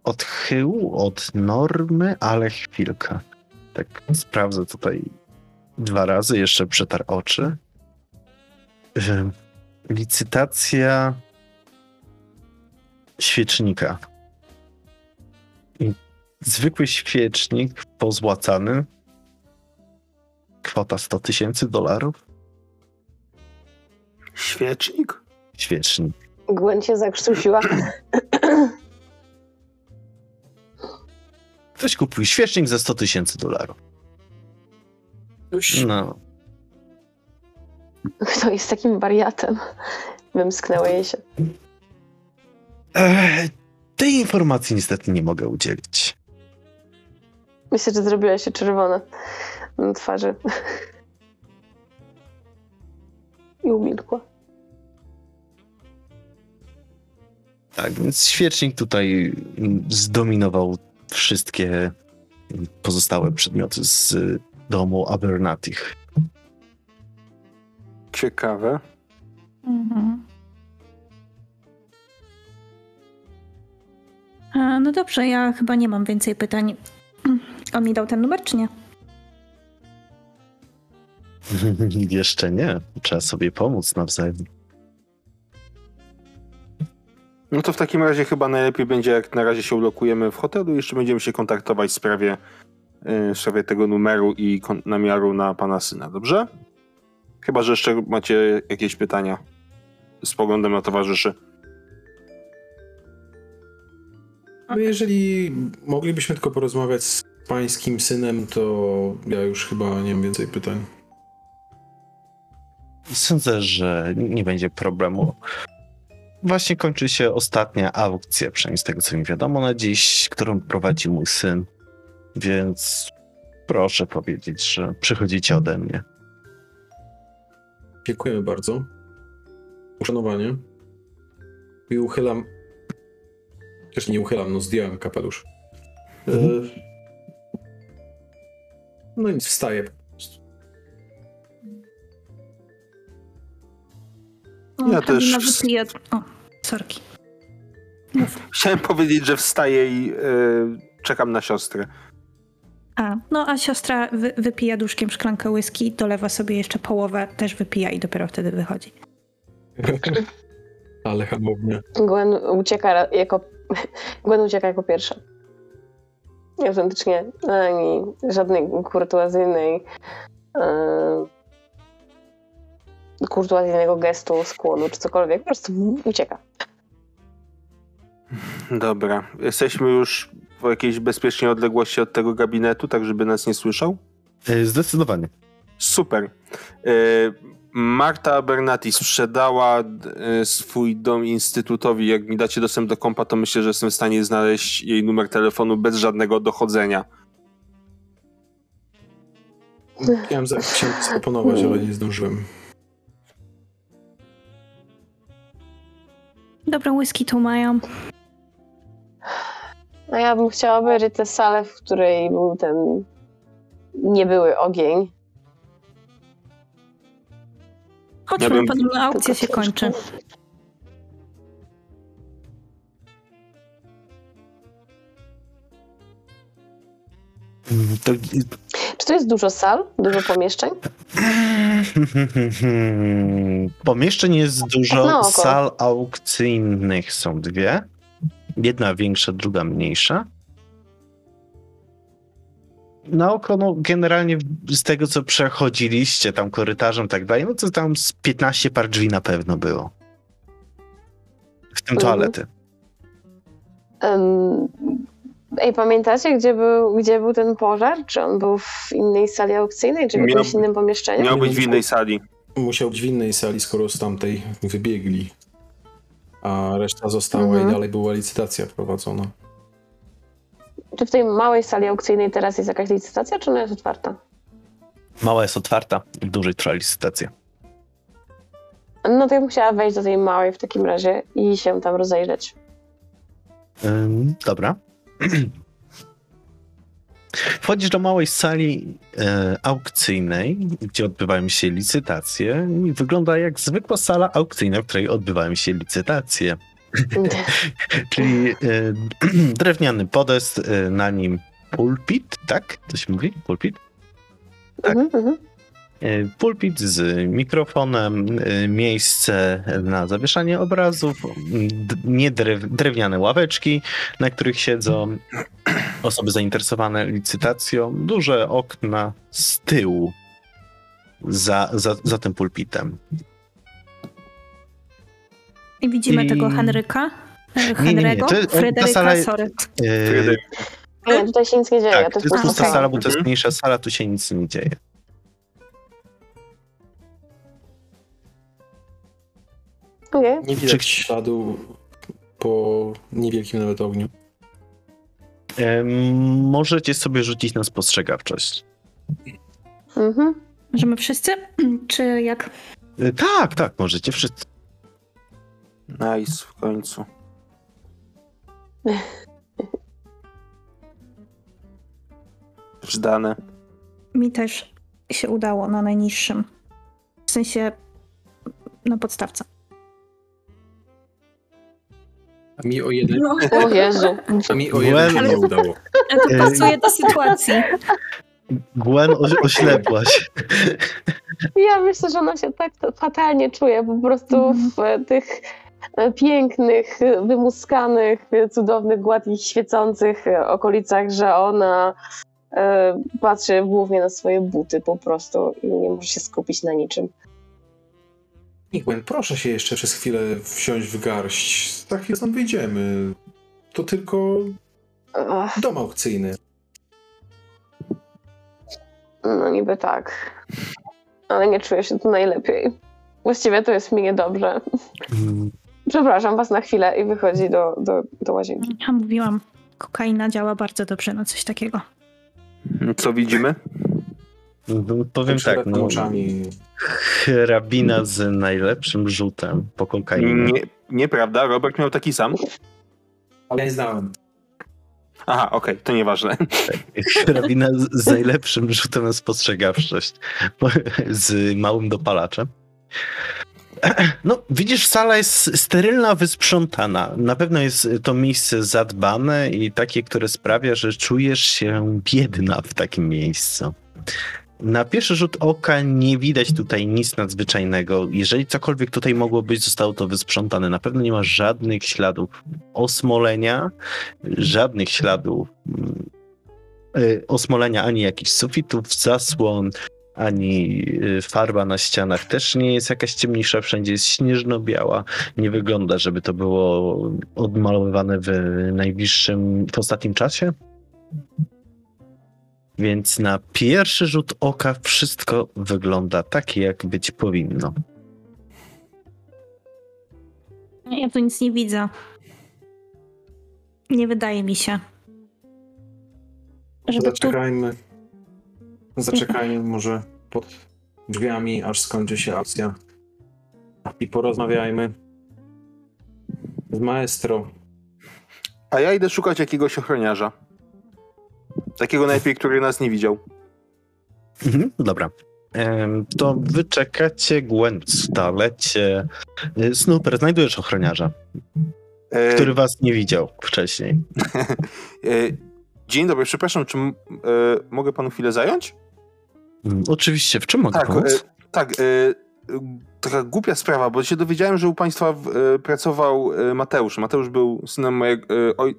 odchyłu od normy, ale chwilkę. Tak sprawdzę tutaj dwa razy, jeszcze przetar oczy. Licytacja świecznika. Zwykły świecznik pozłacany. Kwota 100 tysięcy dolarów. Świecznik? Świecznik. Gwen się zakrztusiła. Ktoś kupił świecznik za 100 tysięcy dolarów. No. Kto jest takim wariatem? Wymsknęło jej się. Ech, tej informacji niestety nie mogę udzielić. Myślę, że zrobiła się czerwona na twarzy. I umilkła. Tak, więc świecznik tutaj zdominował wszystkie pozostałe przedmioty z domu Abernatych. Ciekawe. Mhm. A, no dobrze, ja chyba nie mam więcej pytań. On mi dał ten numer, czy nie? Jeszcze nie. Trzeba sobie pomóc nawzajem. No to w takim razie chyba najlepiej będzie, jak na razie się ulokujemy w hotelu. Jeszcze będziemy się kontaktować w sprawie, yy, w sprawie tego numeru i namiaru na pana syna, dobrze? Chyba, że jeszcze macie jakieś pytania z poglądem na towarzyszy. No jeżeli moglibyśmy tylko porozmawiać z pańskim synem, to ja już chyba nie mam więcej pytań. Sądzę, że nie będzie problemu. Właśnie kończy się ostatnia aukcja, przynajmniej z tego co mi wiadomo na dziś, którą prowadzi mój syn. Więc proszę powiedzieć, że przychodzicie ode mnie. Dziękujemy bardzo. Uszanowanie. I uchylam. Też nie uchylam, no zdjąłem kapelusz. E... No nic, wstaję. Ja też- wypije... O, sorki. Chciałem powiedzieć, że wstaję i yy, czekam na siostrę. A, no a siostra wy, wypija duszkiem szklankę whisky, dolewa sobie jeszcze połowę, też wypija i dopiero wtedy wychodzi. Ale hamownie. Gwen ucieka jako... Gwen ucieka jako pierwsza. Autentycznie ani żadnej kurtuazyjnej e, kurtuazyjnego gestu, skłonu czy cokolwiek. Po prostu ucieka. Dobra. Jesteśmy już w jakiejś bezpiecznej odległości od tego gabinetu, tak żeby nas nie słyszał? E, Zdecydowanie. Super. Yy, Marta Bernati sprzedała e, swój dom instytutowi. Jak mi dacie dostęp do kompa, to myślę, że jestem w stanie znaleźć jej numer telefonu bez żadnego dochodzenia. Chciałem zaproponować, ale nie zdążyłem. Dobrą whisky tu mają. A ja bym chciała obejrzeć tę salę, w której był ten niebyły ogień. Chodźmy, Ja bym- podobno aukcja się kończy. To... Czy to jest dużo sal? Dużo pomieszczeń? Pomieszczeń jest dużo, oko. sal aukcyjnych są dwie. Jedna większa, druga mniejsza. Na oko, no generalnie z tego, co przechodziliście tam korytarzem i tak dalej, no to tam z 15 par drzwi na pewno było. W tym Mhm. toalety. Ej, pamiętacie, gdzie był, gdzie był ten pożar? Czy on był w innej sali aukcyjnej, czy w jakimś innym pomieszczeniu? Miał być w innej sali. Musiał być w innej sali, skoro z tamtej wybiegli. A reszta została Mhm. i dalej była licytacja prowadzona. Czy w tej małej sali aukcyjnej teraz jest jakaś licytacja, czy ona jest otwarta? Mała jest otwarta, w dużej trwa licytacja. No to ja bym chciała wejść do tej małej w takim razie i się tam rozejrzeć. Ym, dobra. Wchodzisz do małej sali e, aukcyjnej, gdzie odbywają się licytacje i wygląda jak zwykła sala aukcyjna, w której odbywają się licytacje. Czyli e, drewniany podest, e, na nim pulpit, tak? To się mówi? Pulpit? Tak. Mhm, mhm. Pulpit z mikrofonem, e, miejsce na zawieszanie obrazów, nie drew, drewniane ławeczki, na których siedzą osoby zainteresowane licytacją, duże okna z tyłu za, za, za tym pulpitem. I widzimy I- tego Henryka. e, nie, nie, to- ta Fryderyka, sala- sorry. E, Nie, tutaj się nic nie dzieje. tak, to to jest pusta okej. sala, bo to jest Mhm. mniejsza sala, tu się nic nie dzieje. Okej. Nie widać Czy- śladu po niewielkim nawet ogniu. E, Możecie sobie rzucić na spostrzegawczość. Mhm. Możemy wszyscy? Czy jak? E, Tak, tak, możecie wszyscy. Nice, w końcu. Zdane. Mi też się udało na najniższym. W sensie na podstawce. A mi o jeden, No, O Jezu. a mi o jeden nie udało. ale to pasuje do sytuacji. Gwen, oś- oślepłaś. Ja myślę, że ona się tak fatalnie czuje po prostu Mhm. w e, tych e, pięknych, e, wymuskanych, cudownych, gładkich, świecących okolicach, że ona patrzy głównie na swoje buty po prostu i nie może się skupić na niczym. Gwen, proszę się jeszcze przez chwilę wsiąść w garść. Za chwilę stąd wyjdziemy. To tylko dom aukcyjny. no niby tak. Ale nie czuję się tu najlepiej. Właściwie to jest mi niedobrze. Mm, Przepraszam was na chwilę i wychodzi do, do, do łazienki. Ja mówiłam, kokaina działa bardzo dobrze na coś takiego. Co widzimy? No, Powiem Przed tak, no, oczami. hrabina z najlepszym rzutem po kokainie. Nie, nieprawda, Robert miał taki sam. Ale nie znałem. Aha, okej, to nieważne. Hrabina z, z najlepszym rzutem na spostrzegawczość. Po- Z małym dopalaczem. No, widzisz, sala jest sterylna, wysprzątana. Na pewno jest to miejsce zadbane i takie, które sprawia, że czujesz się biedna w takim miejscu. Na pierwszy rzut oka nie widać tutaj nic nadzwyczajnego. Jeżeli cokolwiek tutaj mogło być, zostało to wysprzątane. Na pewno nie ma żadnych śladów osmolenia, żadnych śladów mm, y, osmolenia, ani jakichś sufitów, zasłon, ani y, farba na ścianach też nie jest jakaś ciemniejsza, wszędzie jest śnieżno-biała. Nie wygląda, żeby to było odmalowywane w najbliższym, w ostatnim czasie. Więc na pierwszy rzut oka wszystko wygląda tak, jak być powinno. Ja tu nic nie widzę. Nie wydaje mi się. Żeby tu... Zaczekajmy. Zaczekajmy może pod drzwiami, aż skończy się akcja. I porozmawiajmy z maestro. A ja idę szukać jakiegoś ochroniarza. Takiego najlepiej, który nas nie widział. Mhm, dobra. To wy czekacie, Gwen w toalecie. Y, Snooper, znajdujesz ochroniarza, E, który was nie widział wcześniej. e, dzień dobry, przepraszam, czy e, mogę panu chwilę zająć? Mm, Oczywiście, w czym mogę Tak, pomóc? e, tak. Taka głupia sprawa, bo się dowiedziałem, że u państwa e, pracował e, Mateusz. Mateusz był synem mojego, e, oj,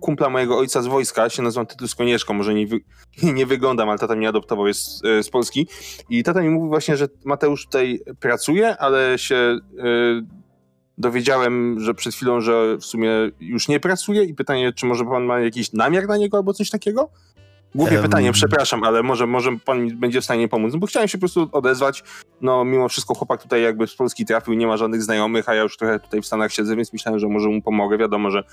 kumpla mojego ojca z wojska, się nazywam Tytus Konieczko, może nie, wy, nie wyglądam, ale tata mnie adoptował, jest z Polski. I tata mi mówił właśnie, że Mateusz tutaj pracuje, ale się dowiedziałem, że przed chwilą, że w sumie już nie pracuje i pytanie, czy może pan ma jakiś namiar na niego albo coś takiego? Głupie Em. pytanie, przepraszam, ale może, może pan mi będzie w stanie pomóc, bo chciałem się po prostu odezwać. No, mimo wszystko chłopak tutaj jakby z Polski trafił, nie ma żadnych znajomych, a ja już trochę tutaj w Stanach siedzę, więc myślałem, że może mu pomogę. Wiadomo, że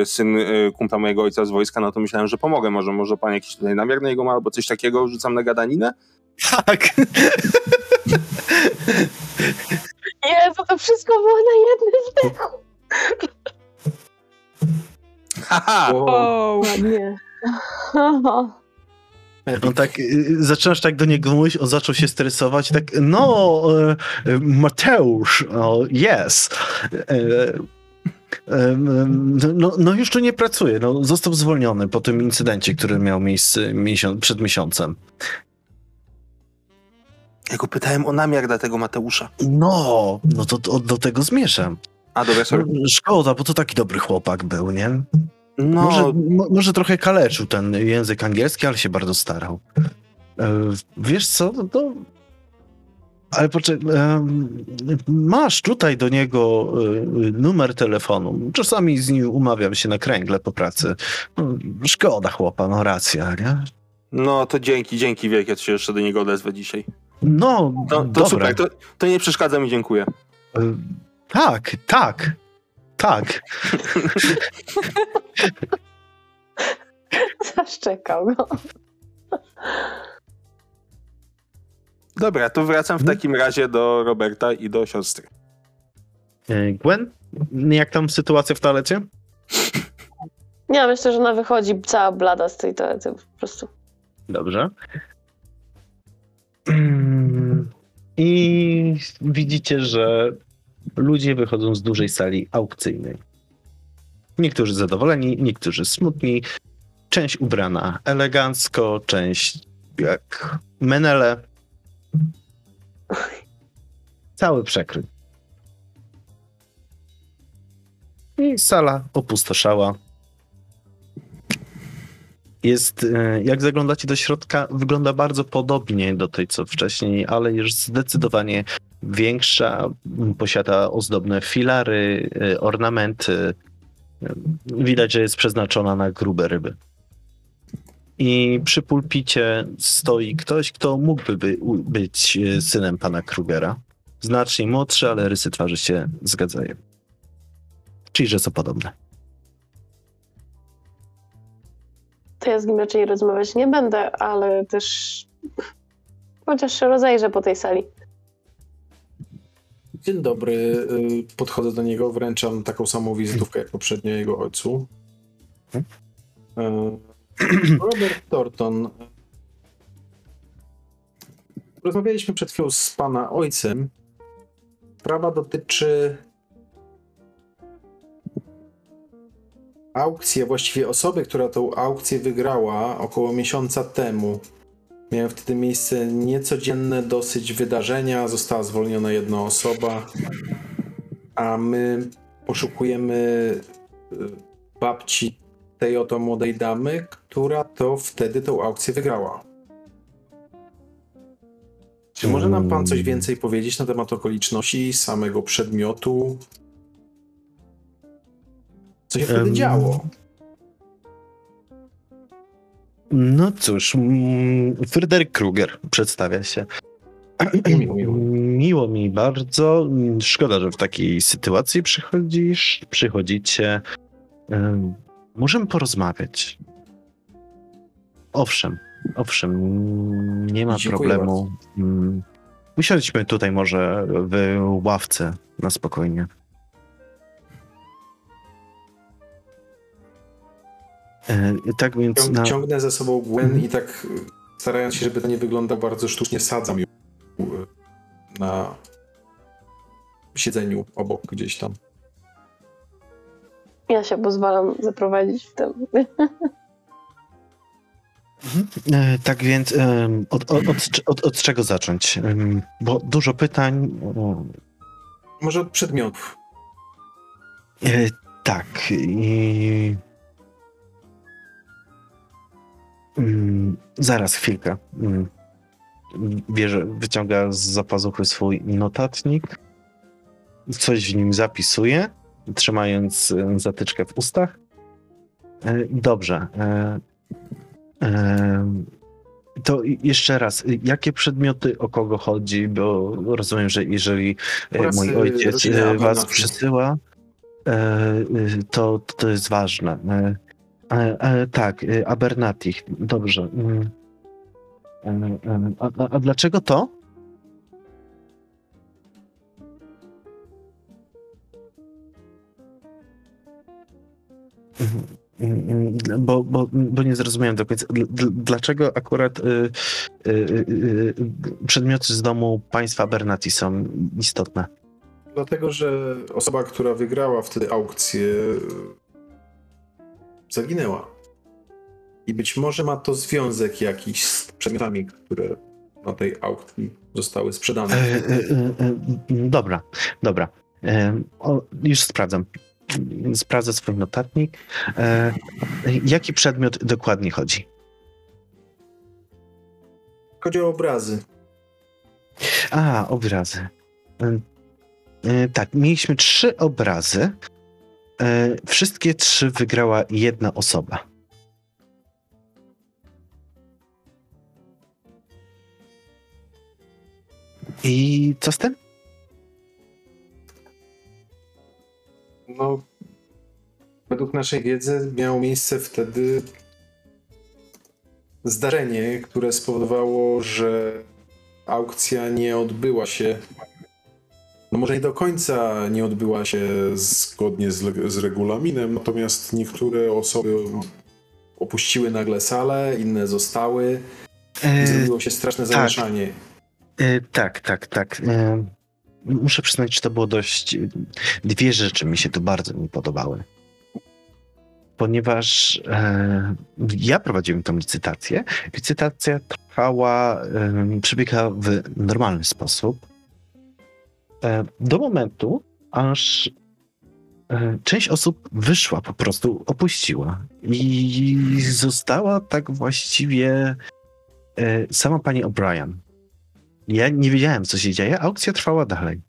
e, syn e, kumpla mojego ojca z wojska, no to myślałem, że pomogę. Może, może pan jakiś tutaj namiar na jego ma albo coś takiego, rzucam na gadaninę? Tak. Jezu, to wszystko było na jednym zdechu. Haha! Wow. Ładnie. On tak, y, zaczynasz tak do niego mówić, on zaczął się stresować, tak, no, e, Mateusz, yes. No, no już tu nie pracuje, no, został zwolniony po tym incydencie, który miał miejsce miesiąc, przed miesiącem. Ja go pytałem o namiar dla tego Mateusza. No, no to, to do tego zmierzam. A dobra, sorry. Szkoda, bo to taki dobry chłopak był, nie? No, Może, mo, może trochę kaleczył ten język angielski, ale się bardzo starał. E, wiesz co, no to... Ale poczekaj, masz tutaj do niego e, numer telefonu. Czasami z nim umawiam się na kręgle po pracy. No, Szkoda chłopa, no racja, nie? no to dzięki, dzięki wielkie, to się jeszcze do niego odezwę dzisiaj. No, To, to dobra. super, to, to nie przeszkadza mi, dziękuję. E, Tak, tak, tak. Zaszczekał go. Dobra, to wracam w Mhm. takim razie do Roberta i do siostry. E, Gwen, jak tam sytuacja w toalecie? Ja myślę, że ona wychodzi cała blada z tej toalety po prostu. Dobrze. I widzicie, że ludzie wychodzą z dużej sali aukcyjnej. Niektórzy zadowoleni, niektórzy smutni. Część ubrana elegancko, część jak menele. Cały przekrój. I sala opustoszała. Jest, e, jak zaglądacie do środka, wygląda bardzo podobnie do tej, co wcześniej, ale jest zdecydowanie większa. Posiada ozdobne filary, e, ornamenty. Widać, że jest przeznaczona na grube ryby. I przy pulpicie stoi ktoś, kto mógłby by, być e, synem pana Krugera. Znacznie młodszy, ale rysy twarzy się zgadzają. Czyli, że są podobne. To ja z nim raczej rozmawiać nie będę, ale też chociaż się rozejrzę po tej sali. Dzień dobry. y, Podchodzę do niego, wręczam taką samą wizytówkę jak poprzednio jego ojcu. Y, Robert Thornton. Rozmawialiśmy przed chwilą z pana ojcem. Sprawa dotyczy aukcji, a właściwie osoby, która tą aukcję wygrała około miesiąca temu. Miałem wtedy miejsce niecodzienne dosyć wydarzenia. Została zwolniona jedna osoba, a my poszukujemy y, babci tej oto młodej damy, która to wtedy tą aukcję wygrała. Czy może nam pan coś więcej powiedzieć na temat okoliczności samego przedmiotu? Co się wtedy Em, działo? No cóż, mm, Fryderyk Kruger przedstawia się. Miło, miło. Miło mi bardzo. Szkoda, że w takiej sytuacji przychodzisz, przychodzicie. Możemy porozmawiać. Owszem, owszem, nie ma Dziękuję problemu. Mm, Usiądźmy tutaj może w ławce na spokojnie. Tak więc Ciąg, na... Ciągnę za sobą Gwen i tak starając się, żeby to nie wyglądało bardzo sztucznie, sadzam ją y, na siedzeniu obok gdzieś tam. Ja się pozwalam zaprowadzić w tym. E, Tak więc od, od, od, od, od czego zacząć? Bo dużo pytań. Może od przedmiotów. e, Tak. I... Mm, Zaraz, chwilkę. Mm. Bierze, wyciąga z zapazuchy swój notatnik. Coś w nim zapisuje, trzymając e, zatyczkę w ustach. E, Dobrze. e, To jeszcze raz, jakie przedmioty, o kogo chodzi? Bo rozumiem, że jeżeli Oraz, mój ojciec was y, to, to jest ważne. E, e, e, Tak, y, Abernathy, dobrze. Mm. E, e, A, a, a dlaczego to? Mhm. Mm, Bo, bo, bo nie zrozumiałem do końca. Dl- dl- Dlaczego akurat y, y, y, y, przedmioty z domu państwa Bernati są istotne? Dlatego, że osoba, która wygrała wtedy aukcję, zaginęła. I być może ma to związek jakiś z przedmiotami, które na tej aukcji zostały sprzedane. E, e, e, e, Dobra, dobra. E, o, Już sprawdzam. Sprawdzę swój notatnik. E, Jaki przedmiot dokładnie chodzi? Chodzi o obrazy. A, obrazy. Tak, mieliśmy trzy obrazy. E, Wszystkie trzy wygrała jedna osoba. I co z tym? No, według naszej wiedzy miało miejsce wtedy zdarzenie, które spowodowało, że aukcja nie odbyła się. No może nie do końca nie odbyła się zgodnie z, z regulaminem, natomiast niektóre osoby opuściły nagle salę, inne zostały E, zrobiło się straszne tak. zamieszanie. E, tak, tak, tak. E, muszę przyznać, że to było dość. Dwie rzeczy mi się tu bardzo nie podobały. Ponieważ ja prowadziłem tą licytację. Licytacja trwała, przebiegała w normalny sposób. E, do momentu, aż e, część osób wyszła, po prostu opuściła. I została tak właściwie e, sama pani O'Brien. Ja nie wiedziałem, co się dzieje. Aukcja trwała dalej.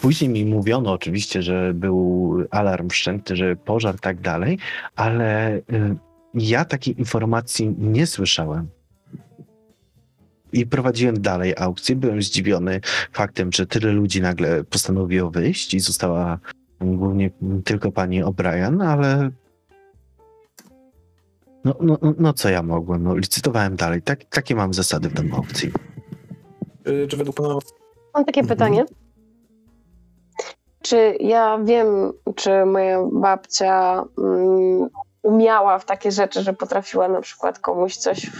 Później mi mówiono oczywiście, że był alarm wszczęty, że pożar, tak dalej, ale ja takiej informacji nie słyszałem. I prowadziłem dalej aukcję. Byłem zdziwiony faktem, że tyle ludzi nagle postanowiło wyjść i została głównie tylko pani O'Brien, ale no, no, no, no co ja mogłem? No, licytowałem dalej. Tak, takie mam zasady w tym aukcji. Y, Czy według pana Mam takie Mhm. pytanie. Czy ja wiem, czy moja babcia mm, umiała w takie rzeczy, że potrafiła na przykład komuś coś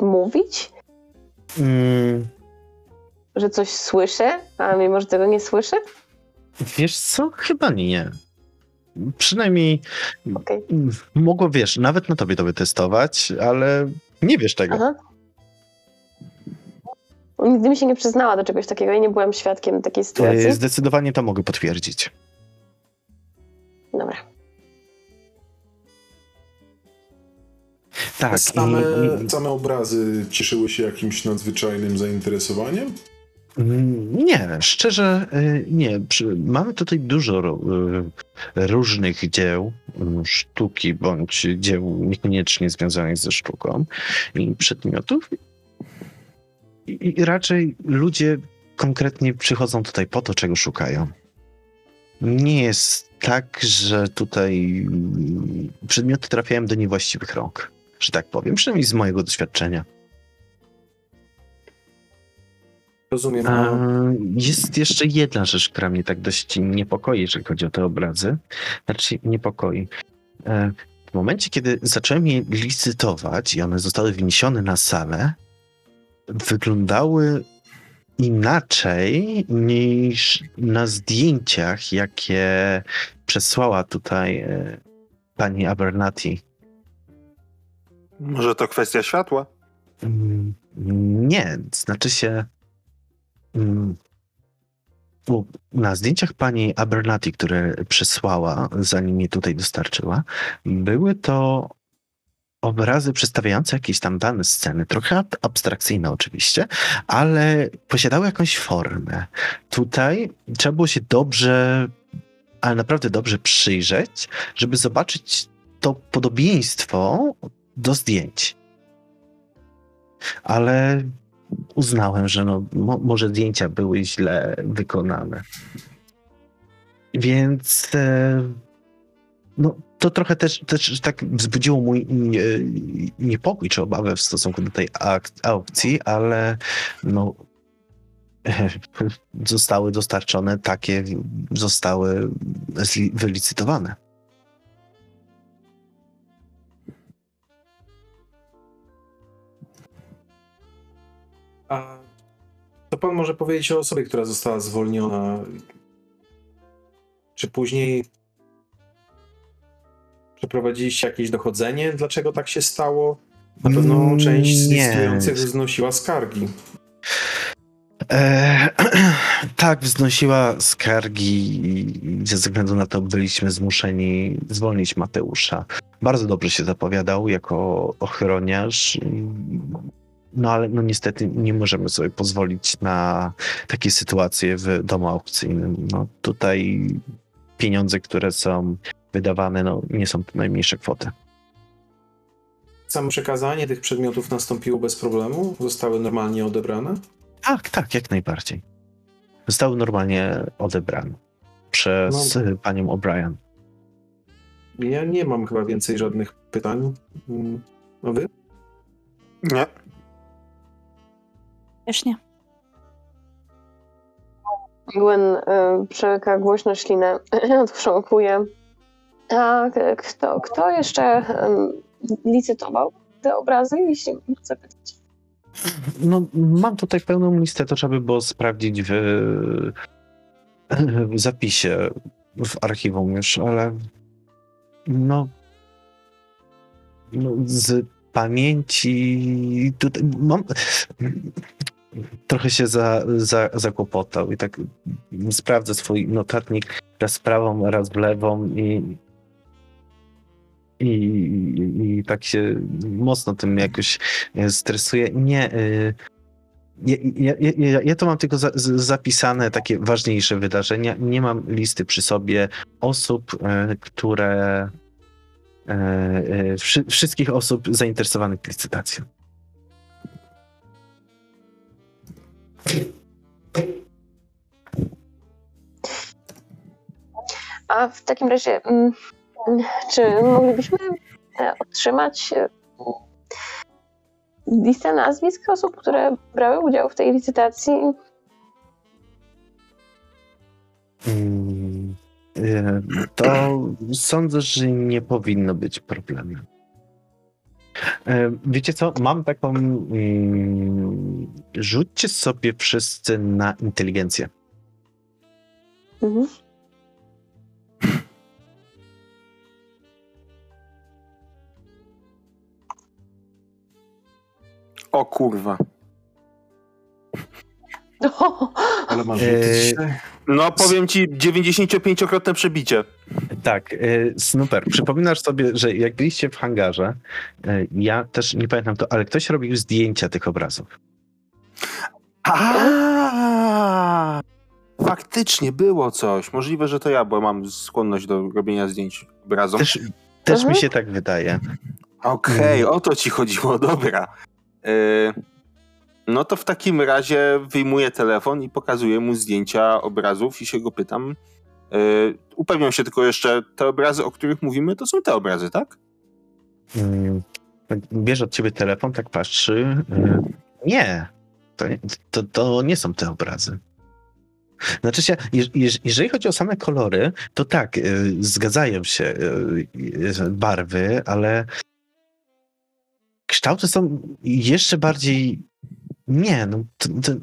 mówić? Mm, Że coś słyszę, a mimo, że tego nie słyszę? wiesz co? Chyba nie. Przynajmniej mm, mogło, wiesz, nawet na tobie to wytestować, ale nie wiesz tego. Aha. Nigdy mi się nie przyznała do czegoś takiego i nie byłem świadkiem takiej sytuacji. Zdecydowanie to mogę potwierdzić. Dobra. Tak. same, same obrazy cieszyły się jakimś nadzwyczajnym zainteresowaniem? Mm, Nie, szczerze y, nie. Mamy tutaj dużo y, różnych dzieł mm, sztuki bądź dzieł niekoniecznie związanych ze sztuką i przedmiotów. I, I raczej ludzie konkretnie przychodzą tutaj po to, czego szukają. Nie jest tak, że tutaj mm, przedmioty trafiają do niewłaściwych rąk, że tak powiem, przynajmniej z mojego doświadczenia. Rozumiem. A, Jest jeszcze jedna rzecz, która mnie tak dość niepokoi, jeżeli chodzi o te obrazy. Znaczy niepokoi. E, W momencie, kiedy zacząłem je licytować i one zostały wyniesione na salę, wyglądały inaczej niż na zdjęciach, jakie przesłała tutaj e, pani Abernathy. Może to kwestia światła? Mm, Nie, znaczy się. mm, Na zdjęciach pani Abernathy, które przesłała, zanim je tutaj dostarczyła, były to obrazy przedstawiające jakieś tam dane sceny, trochę ab- abstrakcyjne oczywiście, ale posiadały jakąś formę. Tutaj trzeba było się dobrze, ale naprawdę dobrze przyjrzeć, żeby zobaczyć to podobieństwo do zdjęć ale uznałem, że no, mo, może zdjęcia były źle wykonane. Więc e, no, to trochę też, też tak wzbudziło mój nie, niepokój czy obawę w stosunku do tej aukcji, ale no, zostały dostarczone takie, zostały wylicytowane. A co pan może powiedzieć o osobie, która została zwolniona? Czy później przeprowadziliście jakieś dochodzenie, dlaczego tak się stało? Na pewno Mm, część z nie. licytujących wznosiła skargi. E, tak, wznosiła skargi i ze względu na to byliśmy zmuszeni zwolnić Mateusza. Bardzo dobrze się zapowiadał jako ochroniarz. No ale no niestety nie możemy sobie pozwolić na takie sytuacje w domu aukcyjnym. No tutaj pieniądze, które są wydawane, no nie są to najmniejsze kwoty. Samo przekazanie tych przedmiotów nastąpiło bez problemu? Zostały normalnie odebrane? Tak, tak, jak najbardziej. Zostały normalnie odebrane przez e, panią O'Brien. Ja nie mam chyba więcej żadnych pytań. Mm, A wy? Nie. Też nie. Gwen y, przełyka głośno ślinę, odchrząkuje. A kto, kto jeszcze y, licytował te obrazy, jeśli mogę zapytać? No, mam tutaj pełną listę, to trzeba by było sprawdzić w, w zapisie w archiwum już, ale no, no z pamięci tutaj mam trochę się za, za, zakłopotał i tak sprawdzę swój notatnik raz prawą, raz w lewą i i, i, tak się mocno tym jakoś e, stresuję. Nie. y, Ja, ja, ja, ja to mam tylko za, zapisane takie ważniejsze wydarzenia. Nie mam listy przy sobie osób, e, które. e, wszy, wszystkich osób zainteresowanych licytacją. A w takim razie, mm, czy moglibyśmy e, otrzymać e, listę nazwisk osób, które brały udział w tej licytacji? Mm, e, To sądzę, że nie powinno być problemem. E, Wiecie co? Mam taką. mm, Rzućcie sobie wszyscy na inteligencję. Mhm. O kurwa. Ale masz rzuty dzisiaj? No powiem ci 95-krotne przebicie. Tak, y, Snooper, przypominasz sobie, że jak byliście w hangarze, y, ja też nie pamiętam to, ale ktoś robił zdjęcia tych obrazów. A, Faktycznie było coś. Możliwe, że to ja, bo mam skłonność do robienia zdjęć obrazom. Też, też mi Mhm. się tak wydaje. Okej, o to ci chodziło, dobra. E, no to w takim razie wyjmuję telefon i pokazuję mu zdjęcia obrazów i się go pytam. E, upewniam się tylko jeszcze, te obrazy, o których mówimy, to są te obrazy, tak? Mm, Bierze od ciebie telefon, tak patrzy. y, Nie, to, to, to nie są te obrazy. Znaczy się, jeż- jeż- jeżeli chodzi o same kolory, to tak, y, zgadzają się barwy, ale kształty są jeszcze bardziej. Nie, no,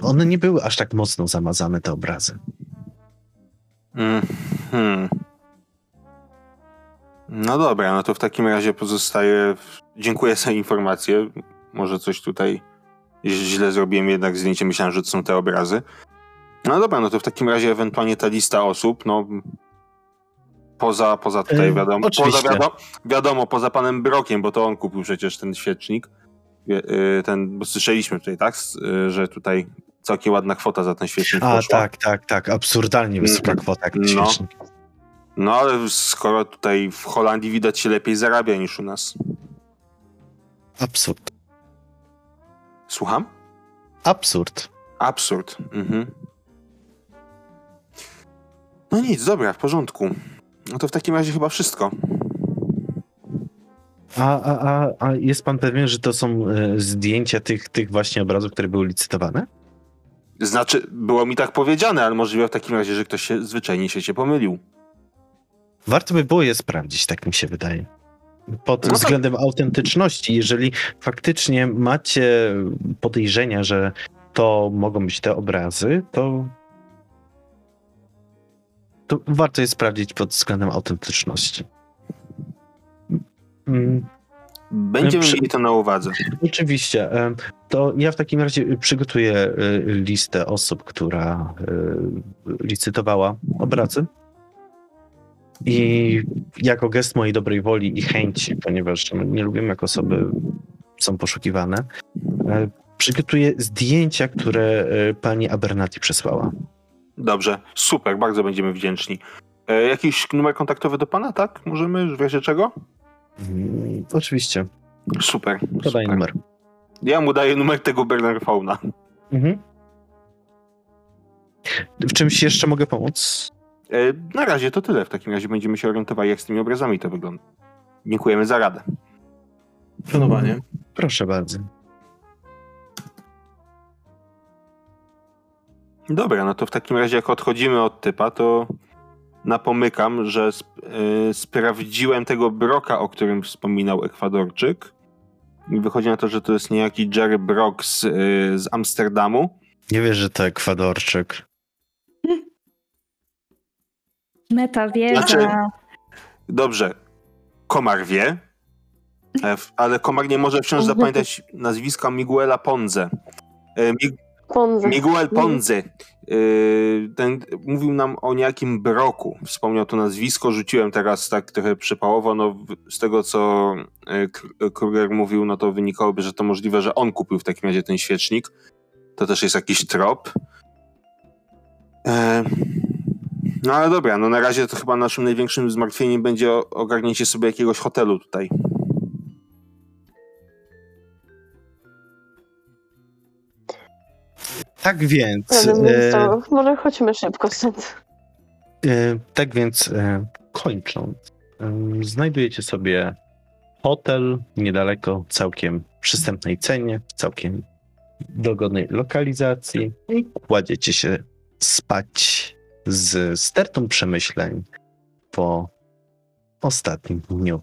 one nie były aż tak mocno zamazane, te obrazy. Mhm. No dobra, no to w takim razie pozostaje. Dziękuję za informację. Może coś tutaj źle zrobiłem, jednak zdjęcie myślałem, że to są te obrazy. No dobra, no to w takim razie ewentualnie ta lista osób, no poza, poza tutaj wiadomo, poza wiadomo, wiadomo, poza panem Brokiem, bo to on kupił przecież ten świecznik. Wie- y, Ten, bo słyszeliśmy tutaj, tak, y, że tutaj całkiem ładna kwota za ten świecznik A, poszła. tak, tak, tak, absurdalnie wysoka Mhm. kwota, jak No. świecznik. No ale skoro tutaj w Holandii widać się lepiej zarabia niż u nas. Absurd. Słucham? Absurd. Absurd. Mhm. No nic, dobra, w porządku. No to w takim razie chyba wszystko. A, a, a, a jest pan pewien, że to są e, zdjęcia tych, tych właśnie obrazów, które były licytowane? Znaczy, było mi tak powiedziane, ale możliwe w takim razie, że ktoś się zwyczajnie się cię pomylił. Warto by było je sprawdzić, tak mi się wydaje. Pod No tak. względem autentyczności, jeżeli faktycznie macie podejrzenia, że to mogą być te obrazy, to, to warto je sprawdzić pod względem autentyczności. Będziemy Przy- mieli to na uwadze. Oczywiście. To ja w takim razie przygotuję e, listę osób, która e, licytowała obrazy. I jako gest mojej dobrej woli i chęci, ponieważ no, nie lubimy, jak osoby są poszukiwane, e, przygotuję zdjęcia, które pani Abernati przesłała. Dobrze, super, bardzo będziemy wdzięczni. Jakiś numer kontaktowy do pana, tak? Możemy, w razie czego? Mm, Oczywiście. Super. Podaj super. numer. Ja mu daję numer tego Bernardfauna. Mhm. W czymś jeszcze mogę pomóc? E, na razie to tyle. W takim razie będziemy się orientowali, jak z tymi obrazami to wygląda. Dziękujemy za radę. Planowanie. Proszę bardzo. Dobra, no to w takim razie jak odchodzimy od typa, to napomykam, że sp y, sprawdziłem tego broka, o którym wspominał Ekwadorczyk. Wychodzi na to, że to jest niejaki Jerry Brock z, y, z Amsterdamu. Nie wiesz, że to Ekwadorczyk. Meta wieża. Znaczy- Dobrze, Komar wie, ale Komar nie może wciąż zapamiętać nazwiska Miguela Ponze. Ponze. Miguel Ponze. Yy, ten mówił nam o niejakim Broku. Wspomniał to nazwisko, rzuciłem teraz tak trochę przypałowo. No, z tego, co yy, K- Kruger mówił, no to wynikałoby, że to możliwe, że on kupił w takim razie ten świecznik. To też jest jakiś trop. E, no ale dobra, no na razie to chyba naszym największym zmartwieniem będzie ogarnięcie sobie jakiegoś hotelu tutaj. Tak więc. E, może chodźmy szybko stąd. E, tak więc e, kończąc, em, znajdujecie sobie hotel niedaleko, całkiem przystępnej cenie, w całkiem dogodnej lokalizacji i kładziecie się spać z stertą przemyśleń po ostatnim dniu